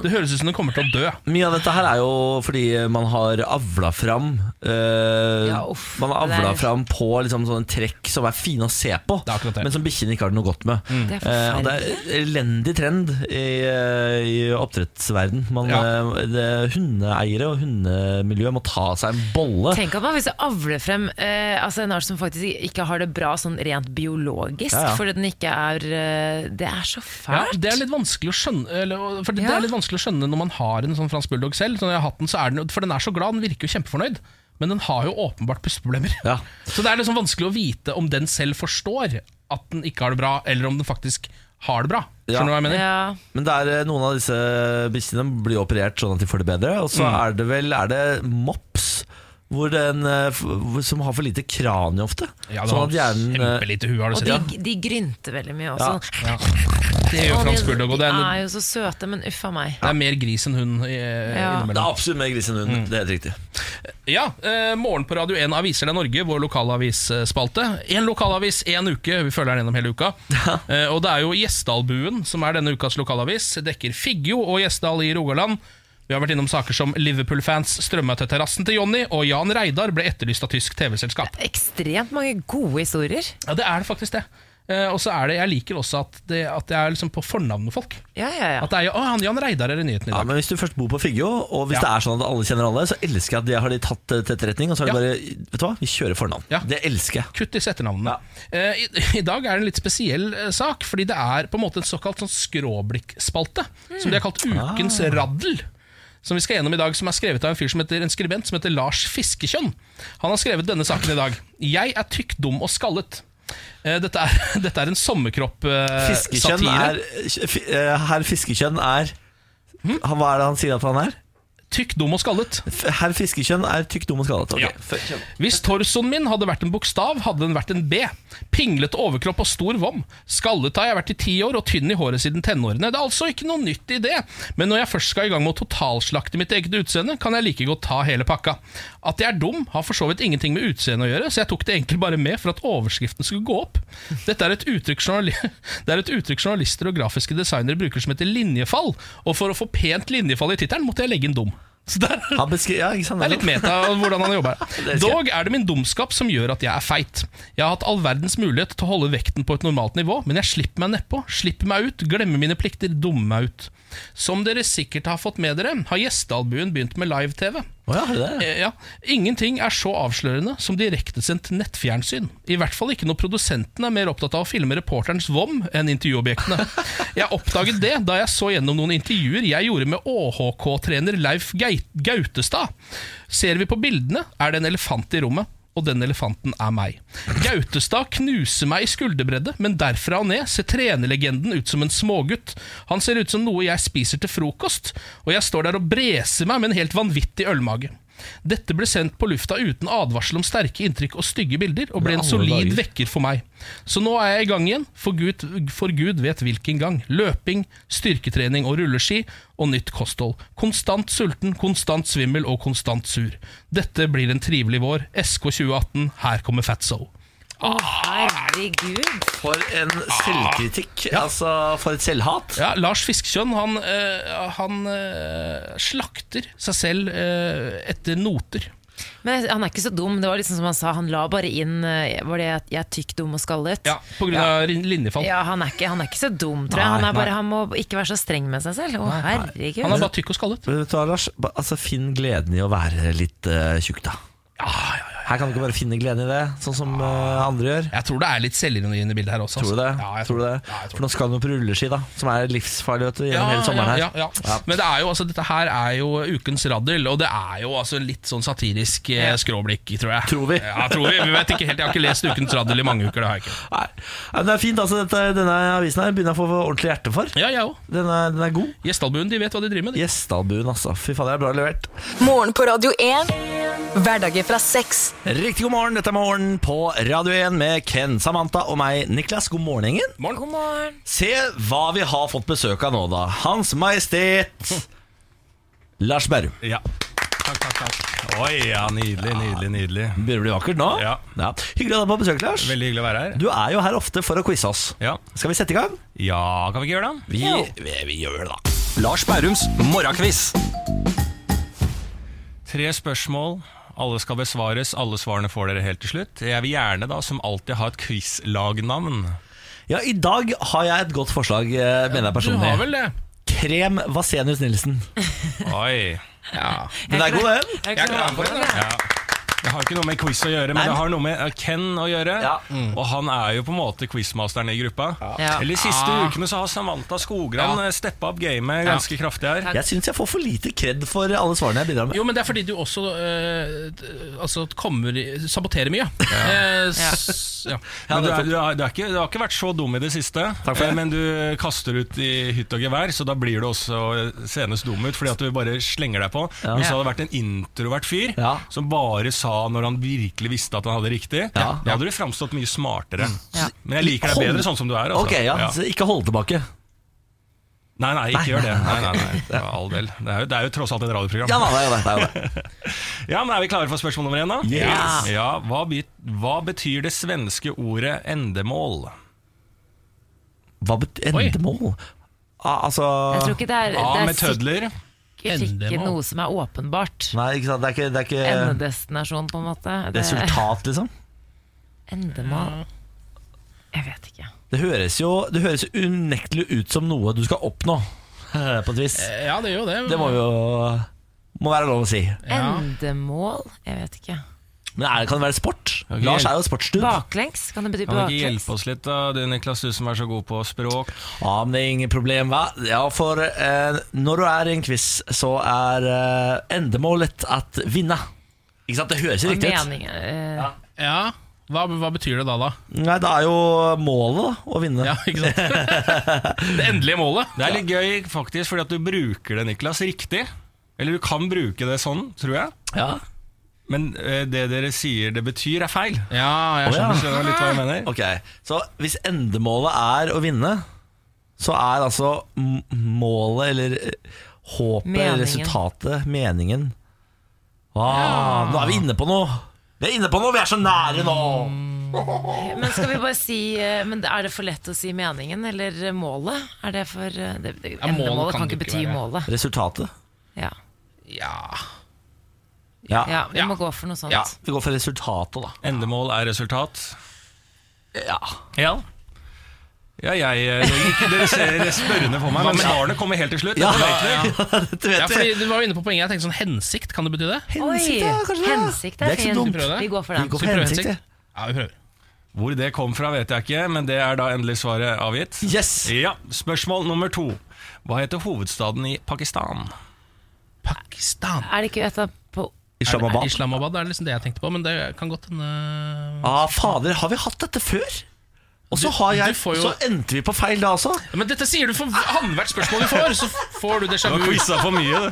Det høres ut som den kommer til å dø. Mye av dette her er jo fordi man har avla fram øh, Ja, uff, Man har avla fram på liksom sånne trekk som er fine å se på, men som bikkjene ikke har det noe godt med. Det er Eh, og det er elendig trend i, eh, i oppdrettsverden. Man, Ja. eh, det, hundeeiere og hundemiljø må ta seg en bolle. Tenk at man hvis avler frem eh, altså en art som faktisk ikke har det bra sånn rent biologisk, Ja, ja. fordi den ikke er eh, Det er så Ja, fælt. det er litt vanskelig å skjønne eller, For det, det er litt vanskelig å skjønne når man har en sånn fransk bulldog selv. Så når jeg har hatt den, så er den, for den er så glad, den virker jo kjempefornøyd. Men den har jo åpenbart pusteproblemer. Ja. Så det er liksom vanskelig å vite om den selv forstår at den ikke har det bra, eller om den faktisk har det bra. Ja. Skjønner du hva jeg mener? Ja. Men det er, eh, noen av disse bikkjene blir operert sånn at de får det bedre. Og så Mm. er det vel er det mops hvor den, eh, som har for lite kranie ofte. Ja, det sånn at hjernen eh, Kjempelite hue, har du Og de, de grynter veldig mye Ja. også. Ja. Det gjør Og fransk bulldog, og det er, er jo så søte, men uff a meg. det er mer gris enn hund i- Ja. Det er absolutt mer gris enn hund. Mm. Det er helt riktig. Ja, eh, Morgen på Radio 1 Aviser deg Norge, vår lokalavisspalte. Én lokalavis én uke, vi følger den gjennom hele uka. Eh, og det er jo Gjesdalbuen som er denne ukas lokalavis. Dekker Figgjo og Gjesdal i Rogaland. Vi har vært innom saker som Liverpool-fans strømma til terrassen til Jonny, og Jan Reidar ble etterlyst av tysk TV-selskap. Ekstremt mange gode historier. Ja, det er det faktisk det. Eh, og så er det, Jeg liker også at det, at det er liksom på fornavn med folk. Ja, ja, ja. At det er, å, han Jan Reidar er i nyheten i dag. Ja, men Hvis du først bor på Figgjo, og hvis Ja. det er sånn at alle kjenner alle, så elsker jeg at de har de tatt eh, til etterretning. Og så er det Ja. bare Vet du hva, vi kjører fornavn. Ja. Det elsker jeg. Kutt disse etternavnene. Uh, i, I dag er det en litt spesiell uh, sak, fordi det er på en måte en såkalt sånn skråblikkspalte. Som de har kalt Ukens raddel. Som vi skal gjennom i dag Som er skrevet av en fyr som heter En skribent som heter Lars Fiskekjønn. Han har skrevet denne saken i dag. Jeg er tykk, dum og skallet. Eh, Dette er, dette er en sommerkropp-satire. er eh, Herr Fiskekjønn er Hm? Hva er det han sier at han er? Tykk, dum og skallet. Herr Fiskekjønn er tykk, dum og skallet. Okay. Ja. Hvis torsoen min hadde vært en bokstav, hadde den vært en B. Pinglete overkropp og stor vom. Skallet har jeg vært i ti år og tynn i håret siden tenårene. Det er altså ikke noe nytt i det, men når jeg først skal i gang med å totalslakte mitt eget utseende, kan jeg like godt ta hele pakka. At jeg er dum, har for så vidt ingenting med utseende å gjøre, så jeg tok det egentlig bare med for at overskriften skulle gå opp. Dette er et uttrykk, det er et uttrykk journalister og grafiske designere bruker som heter linjefall, og for å få pent linjefall i tittelen måtte jeg legge inn dum. Så der, ja, det er litt meta hvordan han jobber. Dog er det min dumskap som gjør at jeg er feit. Jeg har hatt all verdens mulighet til å holde vekten på et normalt nivå, men jeg slipper meg nedpå, slipper meg ut, glemmer mine plikter, dummer meg ut. Som dere sikkert har fått med dere, har gjestealbuen begynt med live-TV. Oh ja, det? Eh, Ja, Ingenting er så avslørende som direktesendt nettfjernsyn. I hvert fall ikke når produsenten er mer opptatt av å filme reporterens vom enn intervjuobjektene. Jeg oppdaget det da jeg så gjennom noen intervjuer jeg gjorde med ÅHK-trener Leif Gautestad. Ser vi på bildene, er det en elefant i rommet. Og den elefanten er meg. Gautestad knuser meg i skulderbredde, men derfra og ned ser trenerlegenden ut som en smågutt. Han ser ut som noe jeg spiser til frokost, og jeg står der og breser meg med en helt vanvittig ølmage. Dette ble sendt på lufta uten advarsel om sterke inntrykk og stygge bilder, og ble en solid vekker for meg. Så nå er jeg i gang igjen, for Gud, for Gud vet hvilken gang. Løping, styrketrening og rulleski, og nytt kosthold. Konstant sulten, konstant svimmel og konstant sur. Dette blir en trivelig vår. SK 2018, her kommer Fatso. Å, herregud. For en selvkritikk. Altså, for et selvhat. Ja, Lars Fiskkjønn han, øh, han øh, slakter seg selv øh, etter noter. Men han er ikke så dum. Det var liksom som han sa, han la bare inn Var det at jeg er tykk, dum og skallet? Ja, på grunn av linjefall. Ja, han er, ikke, han er ikke så dum, tror jeg. Han, Nei, er bare, han må ikke være så streng med seg selv. Å, herregud. Han er bare tykk og skallet. Men Vet du hva, Lars? Altså, Finn gleden i å være litt uh, tjukk, da. Her kan du ikke bare finne gleden i det, sånn som eh, andre gjør. Jeg tror det er litt selvironi inne i bildet her også. Tror du det? altså. Ja, jeg tror det? Ja, tror For nå skal du på rulleski, da, som er livsfarlig vet du, Ja, gjennom hele sommeren her. ja, ja, ja. Men det er jo, altså, dette her er jo ukens raddel, og det er jo altså litt sånn satirisk eh, skråblikk, tror jeg. Tror vi. Ja, tror vi. vi vet ikke helt, Jeg har ikke lest ukens raddel i mange uker. det har jeg ikke Nei. Men det er fint, altså. Dette, denne avisen her begynner jeg å få ordentlig hjerte for. Ja, jeg òg. Den er, den er god. Gjestalbuen de vet hva de driver med. Gjestalbuen, altså. Fy faen, det er bra levert. Morgen på Radio 1. Hverdager fra seks. Riktig god morgen. Dette er Morgen på Radio 1 med Ken, Samantha og meg, Niklas. God morgen, gjengen. God morgen. Se hva vi har fått besøk av nå, da. Hans Majestet Lars Berrum. Ja. Takk, takk, takk. Oi, ja, nydelig, nydelig, nydelig. Begynner å bli vakkert nå? Ja. Hyggelig å ha deg på besøk, Lars. Veldig hyggelig å være her. Du er jo her ofte for å quize oss. Ja, Skal vi sette i gang? ja kan vi ikke gjøre det? Vi, vi, vi gjør det, da. Lars Bærums morgenquiz. Tre spørsmål. Alle skal besvares. Alle svarene får dere helt til slutt. Jeg vil gjerne, da, som alltid, ha et quizlagnavn. Ja, I dag har jeg et godt forslag, eh, mener jeg personlig. Du har vel det? Krem Vasenius Nilsen. Oi. Ja. Den er god, den. Jeg er klar for den. Ja. Det har ikke noe med quiz å gjøre, men Nei. det har noe med eh, Ken å gjøre. Ja. Og han er jo på en måte quizmasteren i gruppa. Ja. Eller De siste Ah. ukene så har Samantha Skogran Ja. ja. steppa opp gamet ganske kraftig her. Jeg syns jeg får for lite kred for alle svarene jeg bidrar med. Jo, men det er fordi du også øh, altså, kommer saboterer mye. Eh, ja. Men du, er, du, er, du, er ikke, du har ikke vært så dum i det siste, Takk for det. eh, men du kaster ut i hytt og gevær, så da blir du også senest dum ut, fordi at du bare slenger deg på. Ja. Hvis du hadde vært en introvert fyr Ja. som bare sa når han virkelig visste at han hadde riktig, Ja. da hadde du framstått mye smartere. Ja. Men jeg liker deg bedre sånn som du er. Altså. Ok, ja, Så ikke hold tilbake. Nei, nei, ikke gjør det. Nei, nei, nei, for all del. Det er, jo, det er jo tross alt et radioprogram. Ja, det er jo det. det, er det. Ja, men Er vi klare for spørsmål nummer én, da? Yes. Ja, hva, hva betyr det svenske ordet endemål? Hva betyr endemål? Ah, altså Jeg tror ikke det er, A det er med tødler. Ikke Endemål. noe som er åpenbart. Nei, ikke sant. Det er ikke, det er ikke Endedestinasjon, på en måte. Det, resultat, liksom. endemål Jeg vet ikke. Det høres jo det høres unektelig ut som noe du skal oppnå, på et vis. Eh, ja, det gjør jo det. Det må jo må være lov å si. Ja. Endemål? Jeg vet ikke. Men er det, kan det være sport? Lars er jo sportsdude. Baklengs? Kan det bety Kan du ikke hjelpe oss litt, da, du Niklas, du som er så god på språk? Ja, men det er ingen problem, hva? Ja, for eh, når du er i en quiz, så er eh, endemålet at vinne. Ikke sant? Det høres jo riktig ut. Mening, eh, Ja, hva, hva betyr det da, da? Nei, det er jo målet, da. Å vinne. Ja, ikke sant? det endelige målet. Det er litt gøy, faktisk, fordi at du bruker det, Niklas, riktig. Eller du kan bruke det sånn, tror jeg. Ja. Men eh, det dere sier det betyr, er feil. Ja, jeg skjønner. Skjønner litt hva jeg mener? Ok, så hvis endemålet er å vinne, så er altså m- målet eller eh, håpet, Meningen. resultatet, meningen ah, Nå er vi inne på noe! Vi er inne på noe, vi er så nære nå! Men skal vi bare si eh, Men Er det for lett å si meningen eller målet? Er det for det, det, Ja, målet Endemålet kan kan ikke bety være. målet. Resultatet. Ja. Ja. Ja. ja, vi Ja. må gå for noe sånt. Ja, Vi går for resultatet, da. Endemål er resultat. Ja. Ja. Ja, jeg, eh, dere ser spørrende på meg, men svarene kommer helt til slutt. Ja, dette vet vi. ja, dette vet Ja, fordi Du var inne på poenget. Jeg tenkte sånn Hensikt, kan det bety det? Hensikt, ja, kanskje Hensikt hensikt Det er er ikke så fint. dumt. Vi prøve det? Vi går for den. Vi går for hensikt. hensikt? Ja, vi prøver. Hvor det kom fra, vet jeg ikke, men det er da endelig svaret avgitt. Yes! Ja, Spørsmål nummer to. Hva heter hovedstaden i Pakistan? Pakistan. Er det ikke et av Islamabad. Er det Islamabad er liksom det jeg tenkte på, men det kan godt hende Ah, fader, har vi hatt dette før? Og så har jeg jo- Så endte vi på feil da også. Ja, Men dette sier du for annethvert spørsmål vi får, så får du déjà Du har vu. quiza for mye, du.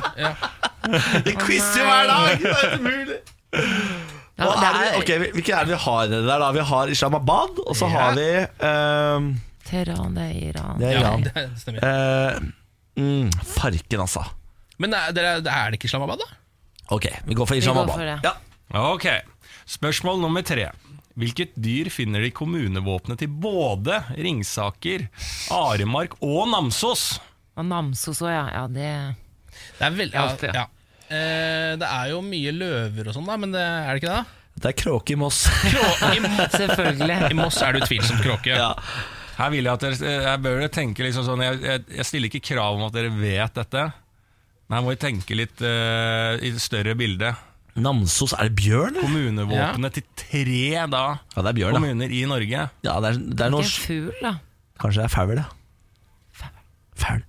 Det quizer jo hver dag! Det er umulig. Ja, er det, er ok, Hvilke er det vi har der? da? Vi har Islamabad, og så Ja. har vi um... Teheran, det er Iran. Det er Ja, Iran. det det stemmer. Eh, mm, farken, altså. Men er, er det ikke Islamabad, da? Ok, vi går for Ishamaba. Ja. Ok, Spørsmål nummer tre. Hvilket dyr finner de i kommunevåpenet til både Ringsaker, Aremark og Namsos? Og Namsos òg, ja. ja. Det Det er, veldig, ja, Alltid, ja. ja. Eh, det er jo mye løver og sånn, da, men det, er det ikke det? da? Det er kråke i Moss. Krå, i, Mo- Selvfølgelig. I Moss er det utvilsomt kråke. ja. Her vil jeg at dere Jeg bør dere tenke liksom sånn jeg, jeg, jeg stiller ikke krav om at dere vet dette, men her må vi tenke litt eh, i det større bilde. Namsos, er det bjørn? eller? Kommunevåpenet til tre da Ja, det er bjørn, da. kommuner i Norge. Ja, det er, det er en fugl, da. Kanskje det er faul, ja. Faul.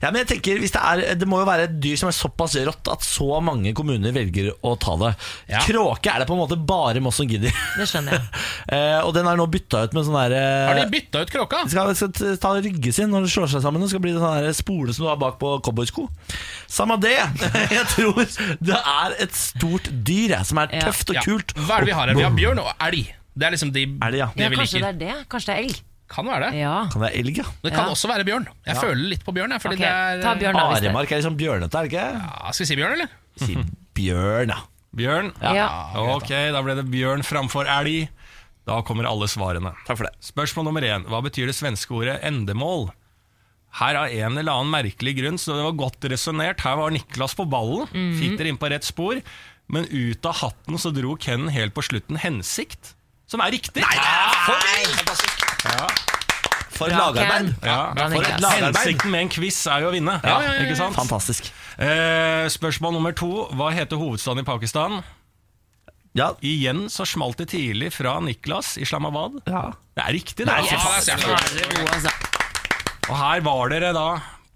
Ja, men jeg tenker hvis det, er, det må jo være et dyr som er såpass rått at så mange kommuner velger å ta det. Ja. Kråke er det på en måte bare Moss som gidder. Det skjønner jeg. eh, og den er nå bytta ut med sånn der eh, Har de bytta ut kråka? de skal, skal ta rygge sin når de slår seg sammen. Og skal bli sånn der spole som du har bak på cowboysko. Samme det! Jeg tror det er et stort dyr jeg, som er Ja. tøft og Ja. kult. Hva er det vi har her? Vi har bjørn og elg. Det er liksom de elg, ja? det Ja, vi kanskje det er det? Kanskje det er elg? Kan være det. Ja. Kan være elg, ja? Det kan Ja. også være bjørn. Jeg føler litt på bjørn. Jeg, fordi Ok, det er, ta bjørn da, hvis det Aremark er liksom bjørnete, er det ikke? Ja, skal vi si bjørn, eller? Si bjørn, ja. Bjørn? Ja. Ok, da ble det bjørn framfor elg. Da kommer alle svarene. Takk for det. Spørsmål nummer én. Hva betyr det svenske ordet endemål? Her av en eller annen merkelig grunn, så det var godt resonnert. Her var Niklas på ballen, fikk dere inn på rett spor. Men ut av hatten så dro Ken helt på slutten hensikt, som er riktig. Nei, det er For Bra, lagarbeid. Ja, for et lagarbeid. Hensikten med en quiz er jo å vinne. Ja, ja, ja, Ikke sant? Fantastisk. Eh, spørsmål nummer to. Hva heter hovedstaden i Pakistan? Ja, Igjen så smalt det tidlig fra Niklas, Islamabad. ja. Det er riktig, det. Nei, altså. altså. Og her var dere da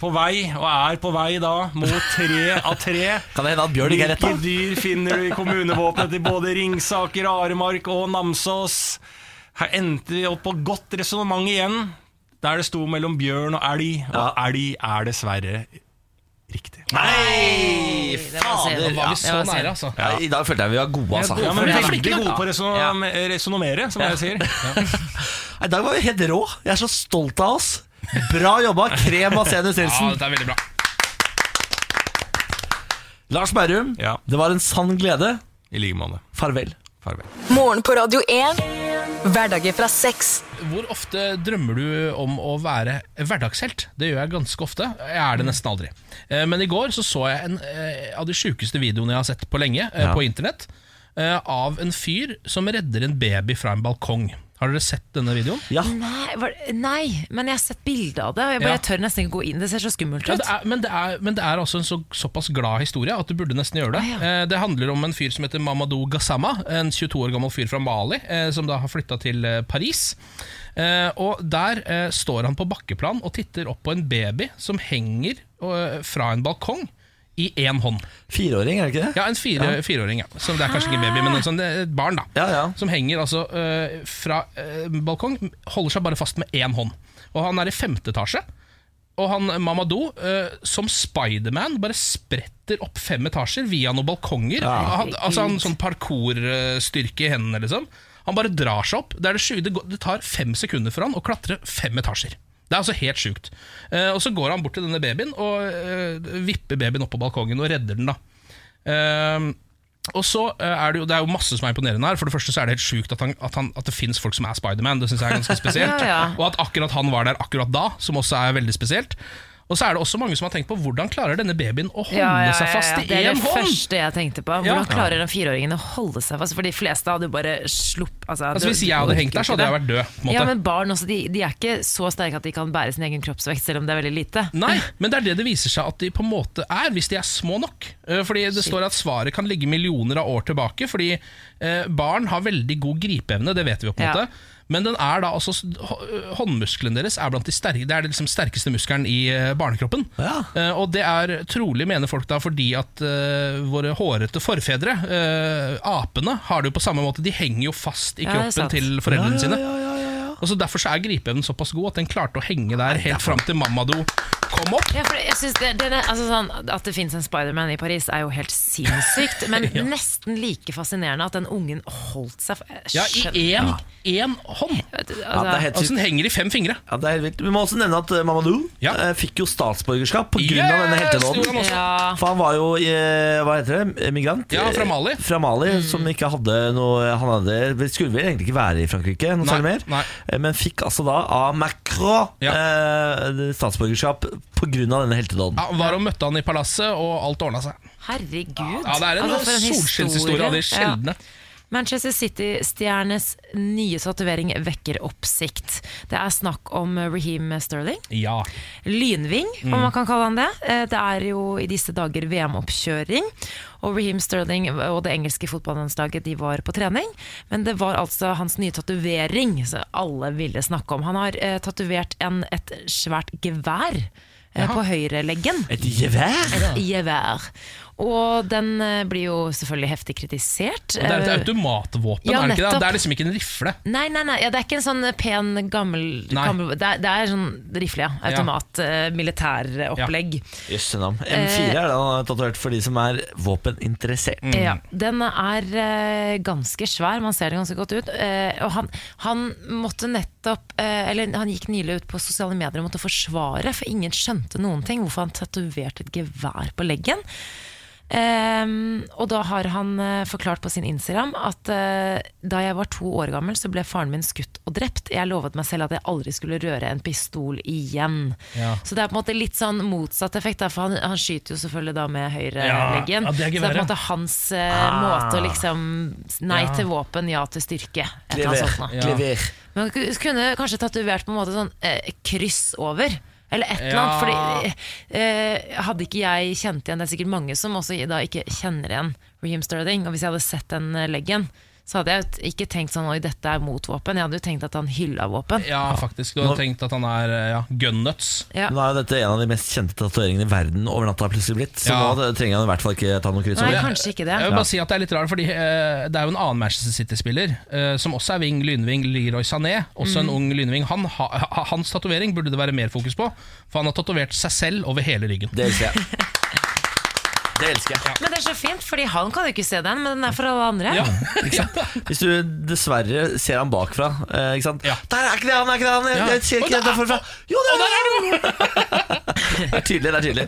på vei, og er på vei da, mot tre av tre. Kan det hende at bjørn ikke er rett, Hvilke dyr finner du i kommunevåpenet til både Ringsaker, Aremark og Namsos? Her endte vi opp på godt resonnement igjen, der det sto mellom bjørn og elg, og Ja. elg er dessverre riktig. Nei, Det fader! Da var vi så nære, altså. Ja, I dag følte jeg vi var gode, altså. Ja, men For er Veldig gode på å resonnere, som jeg sier. I dag var vi helt rå. Jeg er så stolt av oss. Bra jobba, Krem av Senus Ja, Nilsen. dette er veldig bra. Lars Berrum, Ja. det var en sann glede. I like måte. Farvel. Farvel. Morgen på Radio 1. Hverdager fra sex. Hvor ofte drømmer du om å være hverdagshelt? Det gjør jeg ganske ofte. Jeg er det nesten aldri. Eh, Men i går så, så jeg en eh, av de sjukeste videoene jeg har sett på lenge, eh, Ja. på internett, eh, av en fyr som redder en baby fra en balkong. Har dere sett denne videoen? Ja. Nei, var, nei, men jeg har sett bilde av det. og Jeg, bare, Ja. jeg tør nesten ikke gå inn. Det ser så skummelt Ja, ut. det er, men, det er, men det er altså en så, såpass glad historie at du burde nesten gjøre det. Ah, ja. Eh, Det handler om en fyr som heter Mamadou Gassama, en 22 år gammel fyr fra Mali, eh, som da har flytta til eh, Paris. Eh, og Der eh, står han på bakkeplan og titter opp på en baby som henger eh, fra en balkong i én hånd. Fireåring, er det ikke det? Ja, en fire, fireåring. Ja. Som det er kanskje ikke en baby, men en sånn, et barn. da Ja, ja. Som henger altså eh, fra eh, balkong, holder seg bare fast med én hånd. Og han er i femte etasje. Og han Mamadou, eh, som Spiderman, bare spretter opp fem etasjer via noen balkonger. Han, altså han sånn parkourstyrke i hendene, liksom. Han bare drar seg opp. Det, det, det tar fem sekunder for han å klatre fem etasjer. Det er altså helt sjukt. Eh, og så går han bort til denne babyen og eh, vipper babyen opp på balkongen og redder den. da Eh, og så eh, er det jo Det er jo masse som er imponerende her. For det første så er det helt sjukt at, han, at, han, at det fins folk som er Spiderman. Det synes jeg er ganske spesielt. Ja, ja. Og at akkurat han var der akkurat da, som også er veldig spesielt. Og så er det også mange som har tenkt på hvordan klarer denne babyen å holde Ja, ja, seg fast i én hånd? Det er det hånd? første jeg tenkte på. Hvordan klarer den fireåringen å holde seg fast? For de fleste hadde jo bare slupp altså, Altså Hvis jeg hadde hengt der, så hadde jeg vært død. Ja, men barn også, de, de er ikke så sterke at de kan bære sin egen kroppsvekt, selv om det er veldig lite. Nei, men det er det det viser seg at de på en måte er, hvis de er små nok. Eh, Fordi det står at svaret kan ligge millioner av år tilbake, fordi eh, barn har veldig god gripeevne, det vet vi jo på en måte. Men den er da altså hå- håndmuskelen deres er blant de sterke, Det er liksom sterkeste muskelen i eh, barnekroppen. Ja. Uh, og det er trolig, mener folk da, fordi at uh, våre hårete forfedre, uh, apene, har det jo på samme måte. De henger jo fast i Ja, kroppen ja, til foreldrene sine. Og så Derfor så er gripeevnen såpass god at den klarte å henge der helt fram til Mamadou kom opp. Ja, for jeg synes det, det, det, altså sånn, At det finnes en Spiderman i Paris, er jo helt sinnssykt. Men nesten like fascinerende at den ungen holdt seg Ja, I én, én hånd! Du, Ja, er Altså, Altså. Den henger i fem fingre. Ja, det er helt vilt. Vi må også nevne at eh, Mamadou Ja. eh, fikk jo statsborgerskap pga. Yes, av denne heltenåden. ja, For han var jo eh, hva heter det, migrant? Ja, fra Mali. Fra Mali, Som ikke hadde noe Han hadde, skulle vel egentlig ikke være i Frankrike, noe Nei, særlig mer. nei. Eh, Men fikk altså da av Macron Ja. eh, statsborgerskap pga. denne heltedåden. Ja, var og møtte han i palasset, og alt ordna seg. herregud. Ja, Det er en Altså, en solskinnshistorie av de sjeldne. Ja. Manchester City-stjernes nye tatovering vekker oppsikt. Det er snakk om Raheem Sterling. Ja. Lynving, om man kan kalle han det. Eh, Det er jo i disse dager VM-oppkjøring. Og Raheem Sterling og det engelske fotballandslaget de var på trening. Men det var altså hans nye tatovering som alle ville snakke om. Han har eh, tatovert et svært gevær eh, på høyreleggen. Et gevær? Et Gevær. Og den eh, blir jo selvfølgelig heftig kritisert. Og det er et Eh, automatvåpen, ja, er det ikke det? Det er liksom ikke en rifle. Nei, nei, nei, ja, det er ikke en sånn pen, gammel, gammel det, er, det er sånn rifle, ja. Automat, ja. militæropplegg. Jøsse navn. M4 er det han har tatovert for de som er våpeninteressert. Ja, den er eh, ganske svær, man ser det ganske godt ut. Eh, og han, han måtte nettopp eh, Eller han gikk nylig ut på sosiale medier og måtte forsvare, for ingen skjønte noen ting, hvorfor han tatoverte et gevær på leggen. Ehm, og da har han uh, forklart på sin Instagram at uh, da jeg var to år gammel, så ble faren min skutt og drept. Jeg lovet meg selv at jeg aldri skulle røre en pistol igjen. Ja. Så det er på en måte litt sånn motsatt effekt, da, for han, han skyter jo selvfølgelig da med Ja, høyreleggen. ja, det er så det er på en måte hans eh, måte å liksom Nei Ja. til våpen, ja til styrke. Kliver. sånt. Ja. Men kunne kanskje tatovert på en måte sånn kryss over. Eller et eller Ja. Fordi eh, hadde ikke jeg kjent igjen Det er sikkert mange som også da ikke kjenner igjen Raheem Sterling. Og hvis jeg hadde sett den eh, leggen, så hadde jeg ikke tenkt sånn Oi, dette er mot våpen. Jeg hadde jo tenkt at han hylla våpen. Ja, faktisk. Du hadde tenkt at han er eh, ja, gunnuts. Ja. Nå er jo dette en av de mest kjente tatoveringene i verden over natta plutselig blitt, så Ja. nå trenger han i hvert fall ikke ta noe kryss Nei, kanskje ikke det. Jeg vil bare si at Det er litt rart, fordi uh, det er jo en annen Manchester City-spiller uh, som også er wing, lynving, Leroy Sané. Også en ung lynving. Han, ha, ha- hans tatovering burde det være mer fokus på, for han har tatovert seg selv over hele ryggen. Det ser jeg. Det elsker jeg. Men det er så fint, fordi han kan jo ikke se den, men den er for alle andre. Ja. Hvis du dessverre ser han bakfra eh, ikke sant? Ja. Der er ikke det han, er ikke det han! Jeg, Ja. jeg ser ikke der- det forfra. Jo, det er du! Det er tydelig. det er tydelig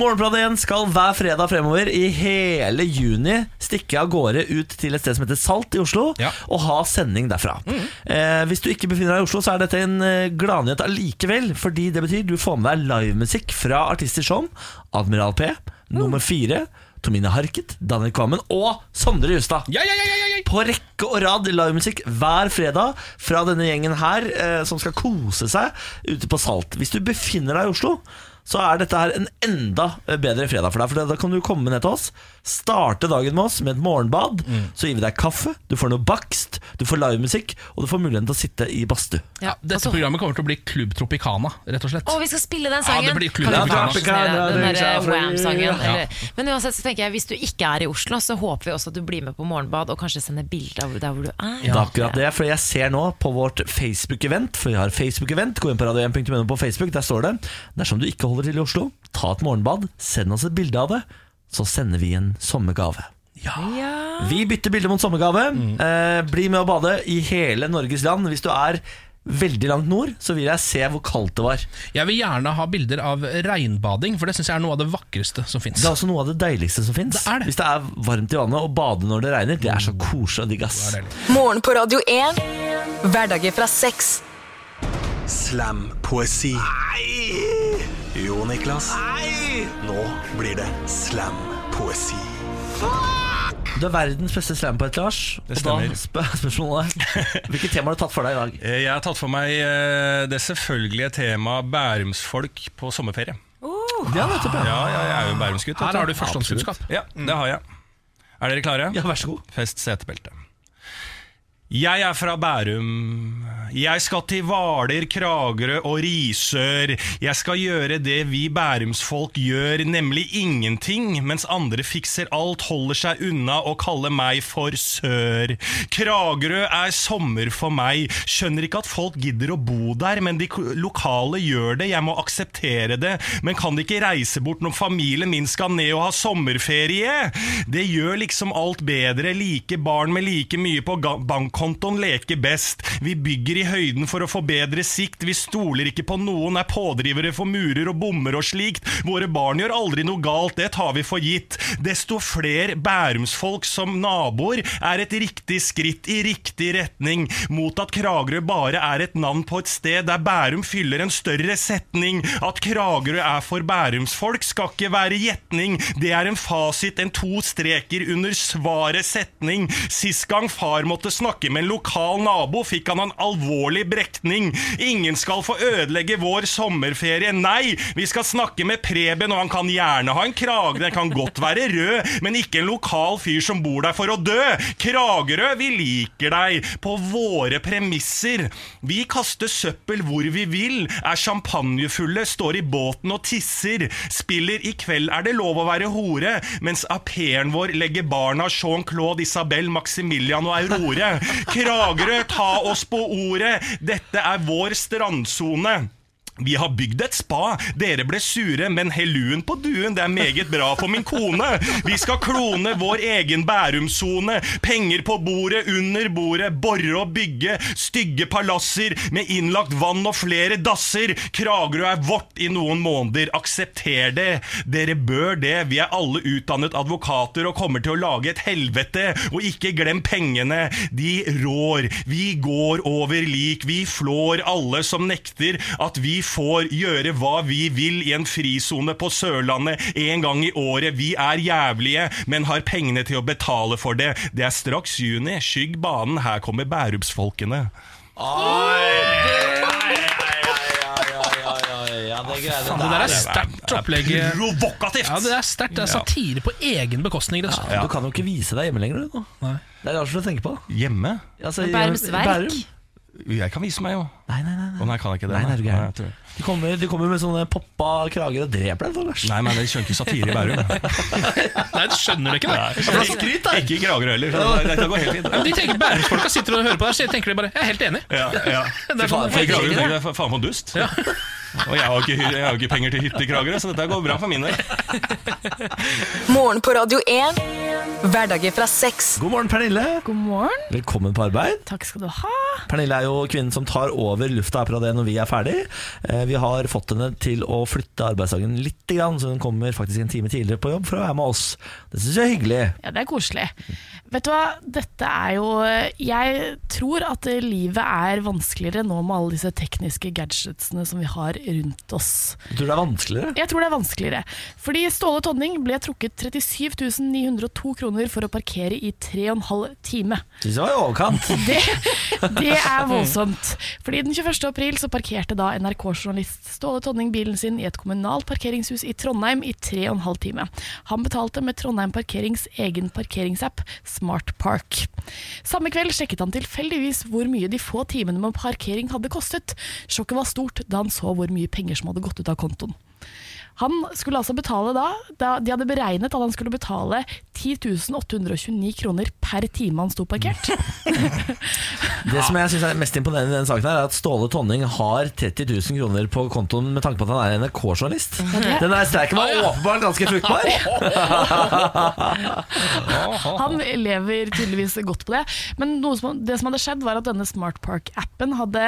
Morgenbladet igjen skal hver fredag fremover i hele juni stikke av gårde ut til et sted som heter Salt i Oslo, Ja. og ha sending derfra. Eh, hvis du ikke befinner deg i Oslo, så er dette en eh, gladnyhet allikevel, fordi det betyr du får med deg livemusikk fra artister som Admiral P, Nummer Fire, Tomine Harket, Daniel Kvammen og Sondre Justad Ja, ja, ja, ja, ja. på rekke og rad livemusikk hver fredag fra denne gjengen her, eh, som skal kose seg ute på Salt. Hvis du befinner deg i Oslo, så er dette her en enda bedre fredag for deg. For da kan du komme ned til oss, starte dagen med oss med et morgenbad. Så gir vi deg kaffe, du får noe bakst, du får livemusikk, og du får muligheten til å sitte i badstue. Ja, Dette altså, programmet kommer til å bli Klubb Tropicana, rett og slett. Å, vi skal spille den Ja, sangen! det blir Klubb Tropicana. den Ja. Wham-sangen? Ja. Men uansett så tenker jeg hvis du ikke er i Oslo, så håper vi også at du blir med på morgenbad og kanskje sender bilde av der hvor du er. Det er akkurat det, for jeg ser nå på vårt Facebook-event, for vi har Facebook-event, gå inn på radio1.no på Facebook, der står det Dersom du ikke holder til i Oslo, ta et morgenbad, send oss et bilde av det, så sender vi en sommergave. Ja. Vi bytter bilde mot sommergave. Eh, bli med å bade i hele Norges land. Hvis du er veldig langt nord, så vil jeg se hvor kaldt det var. Jeg vil gjerne ha bilder av regnbading, for det syns jeg er noe av det vakreste som fins. Det er også noe av det deiligste som fins. Det er det. Hvis det er varmt i vannet og bade når det regner, det er så koselig og digg, ass. Morgen på Radio 1. Hverdager fra seks. Slampoesi. Nei! Jo, Niklas. Nei! Nå blir det slam-poesi. Du er verdens beste slampoet, Lars. Det og da stemmer. spør spørsmålet Hvilket tema har du tatt for deg i dag? Eh, Jeg har tatt for meg eh, det selvfølgelige temaet bærumsfolk på sommerferie. Ja, nettopp, Ja, ja, jeg er jo bærumsgutt. Her har du førstehåndskunnskap. Ja, det har jeg. Er dere klare? Ja, vær så god. Fest setebeltet. Jeg er fra Bærum. Jeg skal til Hvaler, Kragerø og Risør. Jeg skal gjøre det vi bærumsfolk gjør, nemlig ingenting, mens andre fikser alt, holder seg unna og kaller meg for sør. Kragerø er sommer for meg. Skjønner ikke at folk gidder å bo der, men de lokale gjør det. Jeg må akseptere det. Men kan de ikke reise bort når familien min skal ned og ha sommerferie? Det gjør liksom alt bedre. Like barn med like mye på bankkontoen leker best. Vi bygger i høyden for å få bedre sikt. Vi stoler ikke på noen, er pådrivere for murer og bommer og slikt. Våre barn gjør aldri noe galt, det tar vi for gitt. Desto flere bærumsfolk som naboer er et riktig skritt i riktig retning mot at Kragerø bare er et navn på et sted der Bærum fyller en større setning. At Kragerø er for bærumsfolk skal ikke være gjetning. Det er en fasit, en to streker under svaret setning. Sist gang far måtte snakke med en lokal nabo, fikk han en alvorlig brekning. Ingen skal få ødelegge vår sommerferie. Nei, vi skal snakke med Preben, og han kan gjerne ha en krage. Den kan godt være rød, men ikke en lokal fyr som bor der for å dø. Kragerø, vi liker deg på våre premisser. Vi kaster søppel hvor vi vil, er champagnefulle, står i båten og tisser. Spiller i kveld er det lov å være hore, mens aperen vår legger barna Jean-Claude, Isabel, Maximilian og Aurore. Kragerø, ta oss på ordet. Dette er vår strandsone. Vi har bygd et spa, dere ble sure, men helluen på duen, det er meget bra for min kone. Vi skal klone vår egen Bærumsone. Penger på bordet, under bordet, bore og bygge. Stygge palasser med innlagt vann og flere dasser. Kragerø er vårt i noen måneder, aksepter det. Dere bør det, vi er alle utdannet advokater og kommer til å lage et helvete. Og ikke glem pengene, de rår. Vi går over lik, vi flår alle som nekter at vi får gjøre hva vi vil i en frisone på Sørlandet en gang i året. Vi er jævlige, men har pengene til å betale for det. Det er straks juni. Skygg banen, her kommer bærumsfolkene. Ja, det greiene Faen, det der er sterkt opplegg. Provokativt! Ja, det er sterkt. Det er satire på egen bekostning. Ja. Du kan jo ikke vise deg hjemme lenger, du. nå. Det er rart å tenke på. Hjemme? Altså, Bærums Verk. Bærum. Jeg kan vise meg, jo. Nei, nei, nei. Å nei, kan jeg ikke det? Nei, nei, du Nei, De kommer, de kommer med sånne poppa krager og dreper deg. Nei, men jeg skjønner ikke satire i Bærum. Nei, du skjønner det ikke. Det. er skryt, da! Ikke i Kragerø heller. så det- det går helt fint. Men De tenker Bærumsfolka sitter og hører på der, så tenker de bare Jeg er helt enig. Ja, ja. Det er sånn- for Kragerø tenker jeg, faen for dust. Ja. Og jeg har, ikke, jeg har ikke penger til hytte i Kragerø, så dette går bra for min del. Morgen på Radio 1. Hverdager fra sex. God morgen, Pernille. God morgen. Velkommen på arbeid. Takk skal du ha. Pernille er jo kvinnen som tar over lufta her på det når vi er ferdig. Vi har fått henne til å flytte arbeidsdagen litt, så hun kommer faktisk en time tidligere på jobb for å være med oss. Det syns jeg er hyggelig. Ja, det er koselig. Vet du hva, dette er jo Jeg tror at livet er vanskeligere nå med alle disse tekniske gadgetsene som vi har rundt oss. Du tror det er vanskeligere? Jeg tror det er vanskeligere. Fordi Ståle Tonning ble trukket 37 902 kroner for å parkere i 3,5 time. Det var i overkant. Det, det er voldsomt. Fordi den 21. april så parkerte da NRK-journalist Ståle Tonning bilen sin i et kommunalt parkeringshus i Trondheim i 3,5 time. Han betalte med Trondheim Parkerings egen parkeringsapp Smart Park. Samme kveld sjekket han tilfeldigvis hvor mye de få timene med parkering hadde kostet. Sjokket var stort da han så hvor mye penger som hadde gått ut av kontoen. Han skulle altså betale da, da De hadde beregnet at han skulle betale 10.829 kroner per time han sto parkert. Det som jeg synes er mest imponerende i denne saken, her er at Ståle Tonning har 30 000 kroner på kontoen med tanke på at han er NRK-journalist. Den der streiken var åpenbart ganske fruktbar. Han lever tydeligvis godt på det. Men noe som, det som hadde skjedd, var at denne Smart Park-appen hadde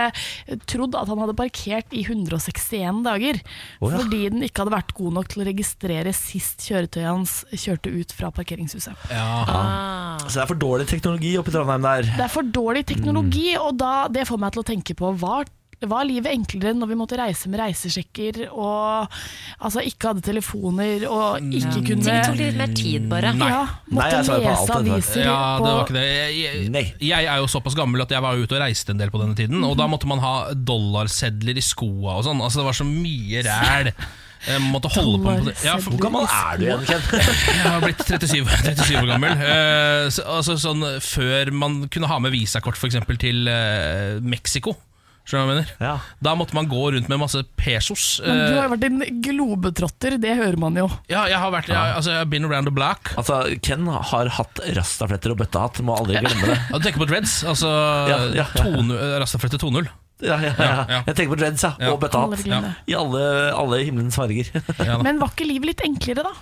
trodd at han hadde parkert i 161 dager. oh ja. Fordi den ikke hadde vært god nok til å registrere sist kjøretøyet hans kjørte ut fra parkeringshuset. Ja. Så det er for dårlig teknologi oppi Trondheim der. Det er for dårlig teknologi, og da, det får meg til å tenke på hva var livet enklere når vi måtte reise med reisesjekker og altså, ikke hadde telefoner og ikke kunne Ting tok litt mer tid, bare. Nei. Ja, måtte Nei, lese dette. aviser Ja, det var ikke det. Jeg, jeg, jeg er jo såpass gammel at jeg var ute og reiste en del på denne tiden. Og da måtte man ha dollarsedler i skoa og sånn. Altså Det var så mye ræl. Jeg måtte holde på med det. Ja, for, Hvor gammel er du igjen, Ken? jeg har blitt 37, 37 år gammel. Uh, så, altså sånn Før man kunne ha med visakort eksempel, til uh, Mexico. Ja. Da måtte man gå rundt med masse pesos. Men du Eh, har jo vært en globetrotter, det hører man jo. ja, jeg har vært jeg, altså, jeg har been around the block. Altså, Ken har hatt rastafletter og bøttehatt, må aldri glemme det. Ja, Du tenker på dreads? Altså Ja, ja, ja. Rastaflette 2.0? Ja, ja, ja. Jeg tenker på dreads ja. Ja. og bøttehatt. Aldri. I alle, alle himmelens farger. Ja. Men var ikke livet litt enklere, da?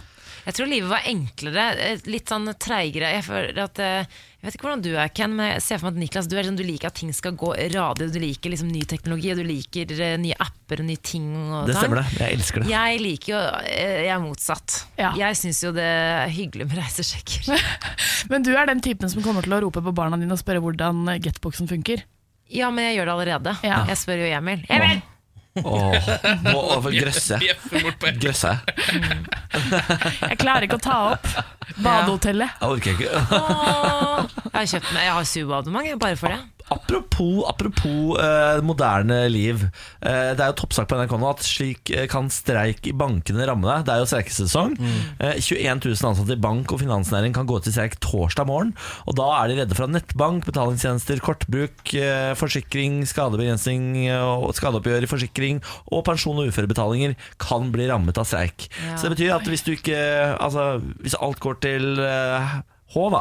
Jeg tror livet var enklere, eh, litt sånn treigere. Jeg føler at eh, Jeg vet ikke hvordan du er, Ken, men jeg ser for meg at Niklas, du er sånn, du liker at ting skal gå radig. Du liker liksom ny teknologi, og du liker eh, nye apper og nye ting. Og Det stemmer det. Jeg elsker det. Jeg liker jo Jeg er motsatt. Ja. Jeg syns jo det er hyggelig med reisesjekker. Men du er den typen som kommer til å rope på barna dine og spørre hvordan getboxen funker. Ja, men jeg gjør det allerede. Ja. Jeg spør jo Emil. Emil! Åh. Bjeffer bort på Grøsser jeg. Klarer ikke å ta opp badehotellet. Jeg orker ikke. Åh, jeg har kjøpt meg Jeg har Subo-abonnement bare for det. Apropos, apropos eh, moderne liv. Eh, det er jo toppsak på NRK nå at slik eh, kan streik i bankene ramme deg. Det er jo streikesesong. Eh, 21 000 ansatte i bank og finansnæring kan gå til streik torsdag morgen. Og da er de redde for at nettbank, betalingstjenester, kortbruk, eh, forsikring, skadebegrensning og skadeoppgjør i forsikring og pensjon- og uførebetalinger kan bli rammet av streik. Ja. Så det betyr at hvis du ikke Altså, hvis alt går til eh, H, da,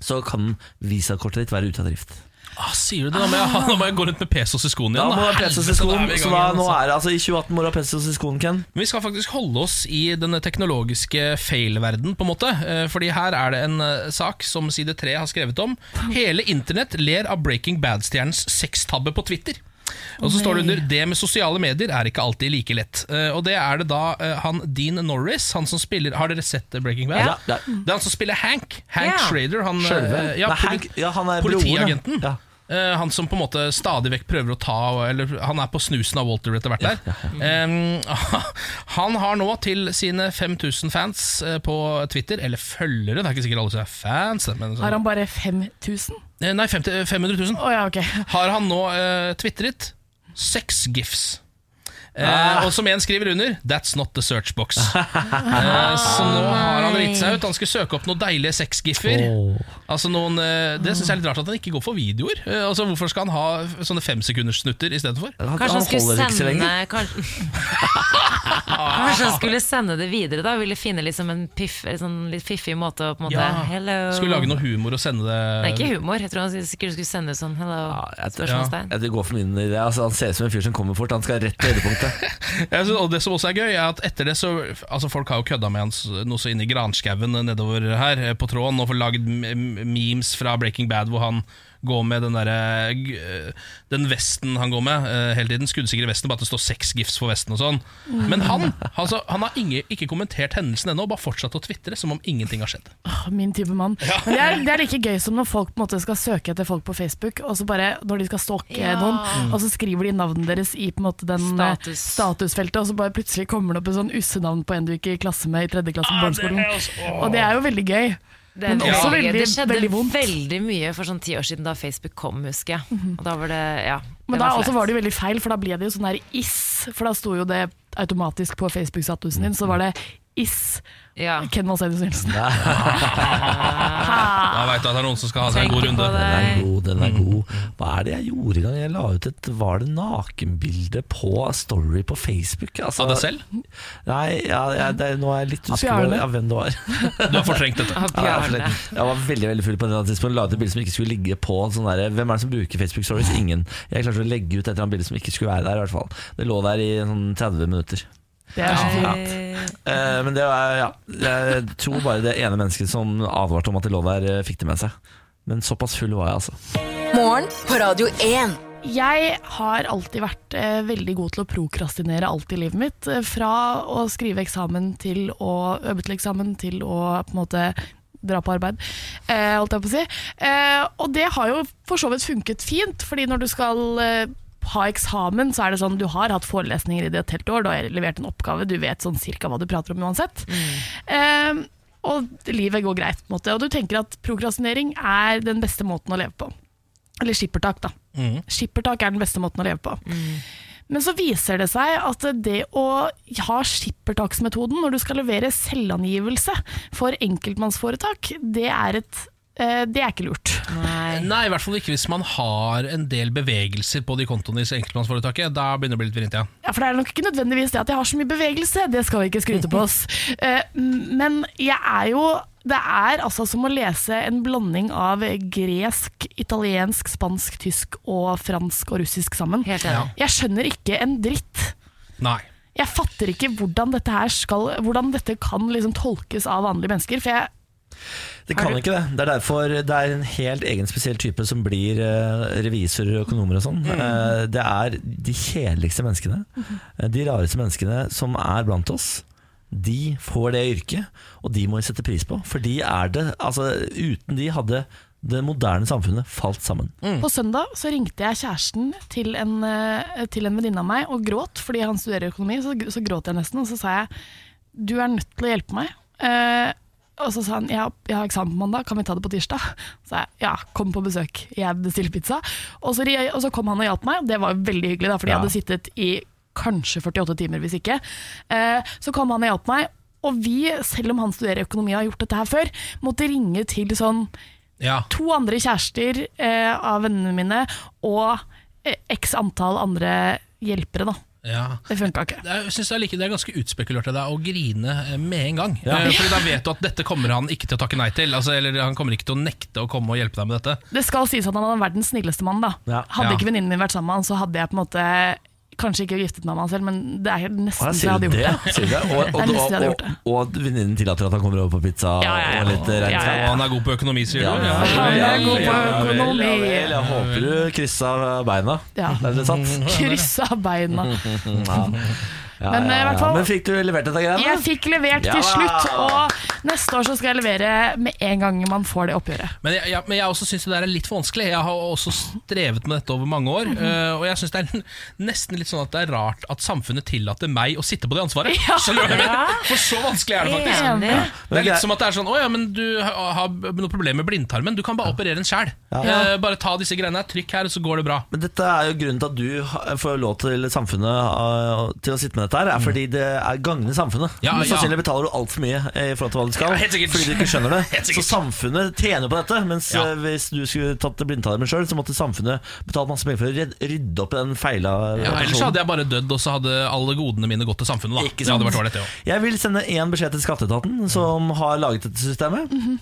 så kan visakortet ditt være ute av drift. Ah, sier du det? Da må, jeg, da må jeg gå rundt med pesos i skoen igjen. Da må du ha pesos i skoen. Så da, nå altså. er det altså I 2018 må du ha pesos i skoen, Ken. Men vi skal faktisk holde oss i den teknologiske fail-verden, på en måte. Eh, Fordi her er det en eh, sak som Side 3 har skrevet om. Hele internett ler av Breaking Bad-stjernens sextabbe på Twitter. Og så står det under 'Det med sosiale medier er ikke alltid like lett'. Eh, Og det er det da eh, han Dean Norris, han som spiller Har dere sett Breaking Bad? Ja. Ja, Det er han som spiller Hank. Hank Ja. Schrader. Han, eh, ja, Hank, ja, han er politiagenten. Ja. Han som på en måte stadig vekk prøver å ta Eller han er på snusen av Walter etter hvert der. Eh, han har nå til sine 5000 fans på Twitter, eller følgere, det er ikke sikkert alle som er fans men sånn, Har han bare 5000? Eh, Nei, 50, 500 000. Oh, ja, okay. Har han nå uh, tvitret seks gifs. Eh, Ah. Og som en skriver under That's not the search box. Eh, så nå har han dritt seg ut. Han skulle søke opp noen deilige sexgiffer. Altså noen, eh, det syns jeg er litt rart at han ikke går for videoer. Eh, altså Hvorfor skal han ha sånne femsekunderssnutter i stedet for? Kanskje han, han skulle holder ikke så sende lenge. kanskje, kanskje han skulle sende det videre, da? Ville finne liksom en piff, en sånn litt fiffig måte å på en måte Hello. Skulle lage noe humor og sende det Nei, ikke humor. Jeg tror han sikkert skulle sende sånn hello. Ja, jeg, tror- Spørsmålstegn. jeg, det går for min idé. Altså, han ser ut som en fyr som kommer fort. Han skal rett til høydepunktet. Synes, og det som også er gøy, er at etter det så Altså Folk har jo kødda med hans noe så inni granskauen nedover her eh, på tråden, og får lagd memes fra Breaking Bad hvor han går med den derre Den vesten han går med eh, hele tiden. Skuddsikre vesten, bare at det står seks gifs for vesten og sånn. Men han altså, Han har inge, ikke kommentert hendelsen ennå, bare fortsatt å tvitre som om ingenting har skjedd. Oh, Min type mann. Ja. det er, det er like gøy som når folk på en måte skal søke etter folk på Facebook, og så bare når de skal stalke Ja. noen, og så skriver de navnet deres i på en måte den eh, Status. statusfeltet, og så bare plutselig kommer det opp en sånn ussenavn på en du gikk i klasse med i tredje klasse på barneskolen. Og det er jo veldig gøy. Det, Men også ja. veldig- det skjedde veldig vondt. veldig mye for sånn ti år siden da Facebook kom, husker jeg. Og da var det, ja det Men da var også var det veldig feil, for da ble det jo sånn der is, for da sto jo det automatisk på Facebook-statusen din, så var det is. Ja. Ken Vasenius Nilsen. Da veit du at det er noen som skal ha seg en god runde. Den er god, den er god. Hva er det jeg gjorde i gang? Jeg la ut et Var det nakenbilde på Story på Facebook? Altså, Av deg selv? Nei, ja, jeg, det, nå er jeg litt usikker på hvem det var. Du har fortrengt dette. Ja, jeg, jeg var veldig veldig full på det tidspunktet. La ut et bilde som ikke skulle ligge på sånn der, Hvem er det som bruker Facebook Stories? Ingen. Jeg klarte å legge ut et eller annet bilde som ikke skulle være der. i hvert fall Det lå der i sånn 30 minutter. Det er så fint. Eh, men det var, ja, jeg tror bare det ene mennesket som advarte om at det lå der, eh, fikk det med seg. Men såpass full var jeg, altså. Morgen på Radio 1. Jeg har alltid vært eh, veldig god til å prokrastinere alt i livet mitt. Eh, fra å skrive eksamen til å øve til eksamen til å på en måte dra på arbeid, eh, holdt jeg på å si. Eh, og det har jo for så vidt funket fint, fordi når du skal eh, ha eksamen, så er det sånn du har hatt forelesninger i det et helt år, du har levert en oppgave, du vet sånn cirka hva du prater om uansett. Eh, og livet går greit, på en måte. Og du tenker at prokrastinering er den beste måten å leve på. Eller skippertak, da. Skippertak er den beste måten å leve på. Men så viser det seg at det å ha skippertaksmetoden når du skal levere selvangivelse for enkeltmannsforetak, det er, et, det er ikke lurt. Nei. Nei, i hvert fall ikke hvis man har en del bevegelser på de kontoene i enkeltmannsforetaket. Da begynner det å bli litt vrient, ja. Ja, for det er nok ikke nødvendigvis det at jeg har så mye bevegelse, det skal vi ikke skryte på oss. Eh, Men jeg er jo Det er altså som å lese en blanding av gresk, italiensk, spansk, tysk og fransk og russisk sammen. Helt enig. Jeg skjønner ikke en dritt. Nei. Jeg fatter ikke hvordan dette, her skal, hvordan dette kan liksom tolkes av vanlige mennesker. For jeg, Det kan ikke det. Det er derfor det er en helt egen spesiell type som blir eh, revisorer og økonomer og sånn. Eh, det er de kjedeligste menneskene, eh, de rareste menneskene som er blant oss. De får det yrket, og de må vi sette pris på. For de er det Altså, uten de hadde det moderne samfunnet falt sammen. På søndag så ringte jeg kjæresten til en, til en venninne av meg og gråt, fordi han studerer økonomi. Så, så gråt jeg nesten, og så sa jeg du er nødt til å hjelpe meg. Eh, og så sa han har, jeg har eksamen på mandag, kan vi ta det på tirsdag? Så jeg ja, kom på besøk, jeg bestiller pizza. Og så, og så kom han og hjalp meg, det var veldig hyggelig, da, fordi Ja. jeg hadde sittet i kanskje 48 timer, hvis ikke. Eh, så kom han og hjalp meg. Og vi, selv om han studerer økonomi og har gjort dette her før, måtte ringe til sånn Ja. to andre kjærester eh, av vennene mine og eh, x antall andre hjelpere, da. Ja. Det funka ikke. Det jeg synes jeg liker, det er ganske utspekulert av deg å grine eh, med en gang. Ja. Eh, Fordi da vet du at dette kommer han ikke til å takke nei til. Altså, eller han kommer ikke til å nekte å komme og hjelpe deg med dette. Det skal sies at han er verdens den snilleste mannen. da. Ja. Hadde Ja. ikke venninnen min vært sammen med han, så hadde jeg på en måte kanskje ikke giftet meg med han selv, men det er nesten så jeg hadde gjort det? det. Sier? Og, Det er og, og, og, og at venninnen tillater at han kommer over på pizza Ja, ja, ja. og litt Ja, regnskap? ja, Og han er god på økonomi, sier du? ja, Han er god på ja, ja, vel, økonomi. ja, vel. Jeg håper du kryssa beina. Ja. Der ble det. Kryssa beina. Ja. Men, ja, eh, ja. fall- Men fikk du levert dette greiene? Jeg fikk levert Ja til slutt, og neste år så skal jeg levere med en gang man får det oppgjøret. Men jeg, men jeg også syns det der er litt for vanskelig. Jeg har også strevet med dette over mange år. Mm -hmm. og jeg syns det er nesten litt sånn at det er rart at samfunnet tillater meg å sitte på det ansvaret. For så vanskelig er det faktisk. Det er litt som at det er sånn Å ja, men du har noe problem med blindtarmen. Du kan bare operere den sjæl. Ja. bare ta disse greiene her, trykk her, og så går det bra. Men dette er jo grunnen til at du får lov til samfunnet til å sitte med dette her, er fordi det er gagner samfunnet. Ja, Men ja. Sannsynlig betaler du altfor mye eh, i forhold til hva du skal, Ja, helt sikkert. fordi du ikke skjønner det. Så samfunnet tjener på dette, mens Ja. eh, hvis du skulle tatt blindtarmen sjøl, så måtte samfunnet betalt masse penger for å rydde opp i den feila Ja, ellers hadde jeg bare dødd, og så hadde alle godene mine gått til samfunnet. Da. Ikke Det hadde vært. Jeg vil sende én beskjed til Skatteetaten, som har laget dette systemet. Mm -hmm.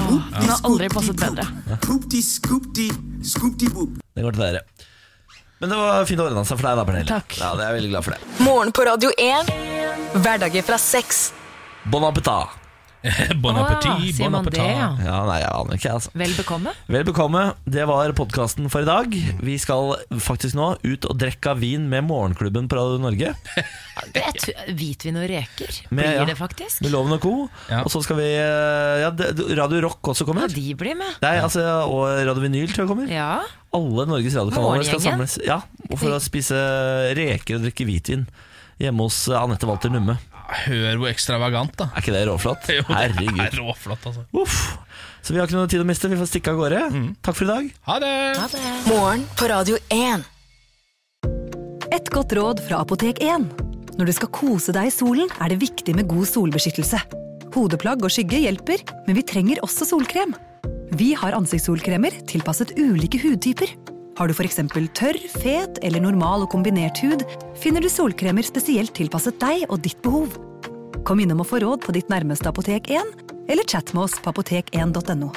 Den har aldri passet bedre. Det går til dere. Men det var fint å ordne seg for deg, da, Pernille. Takk. Ja, det er jeg veldig glad for det. Morgen på Radio 1. Hverdager fra sex. Bon appétit. Bon appétit, sier bon man det, appétit. ja. Ja, nei, jeg aner ikke, altså. Vel bekomme. Vel bekomme. Det var podkasten for i dag. Vi skal faktisk nå ut og drikke vin med Morgenklubben på Radio Norge. Hvitvin og reker Med, blir ja, det faktisk. Med Loven og co. Ja. Og så skal vi ja, Radio Rock også Ja, kommer. de blir med. Nei, altså, og Radio Vinyl tror jeg kommer. Ja. Alle Norges radiokanaler skal samles Ja, for å spise reker og drikke hvitvin hjemme hos Anette Walter Numme. Hør hvor ekstravagant, da. Er ikke det råflott? Jo, det er råflott, altså. Uff. Så vi har ikke noe tid å miste. Vi får stikke av gårde. Takk for i dag. Ha det! Ha det. Morgen på Radio 1. Et godt råd fra Apotek 1. Når du skal kose deg i solen, er det viktig med god solbeskyttelse. Hodeplagg og skygge hjelper, men vi trenger også solkrem. Vi har ansiktssolkremer tilpasset ulike hudtyper. Har du f.eks. tørr, fet eller normal og kombinert hud, finner du solkremer spesielt tilpasset deg og ditt behov. Kom innom og få råd på ditt nærmeste Apotek 1, eller chat med oss på apotek1.no.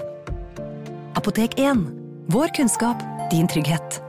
Apotek 1. Vår kunnskap, din trygghet.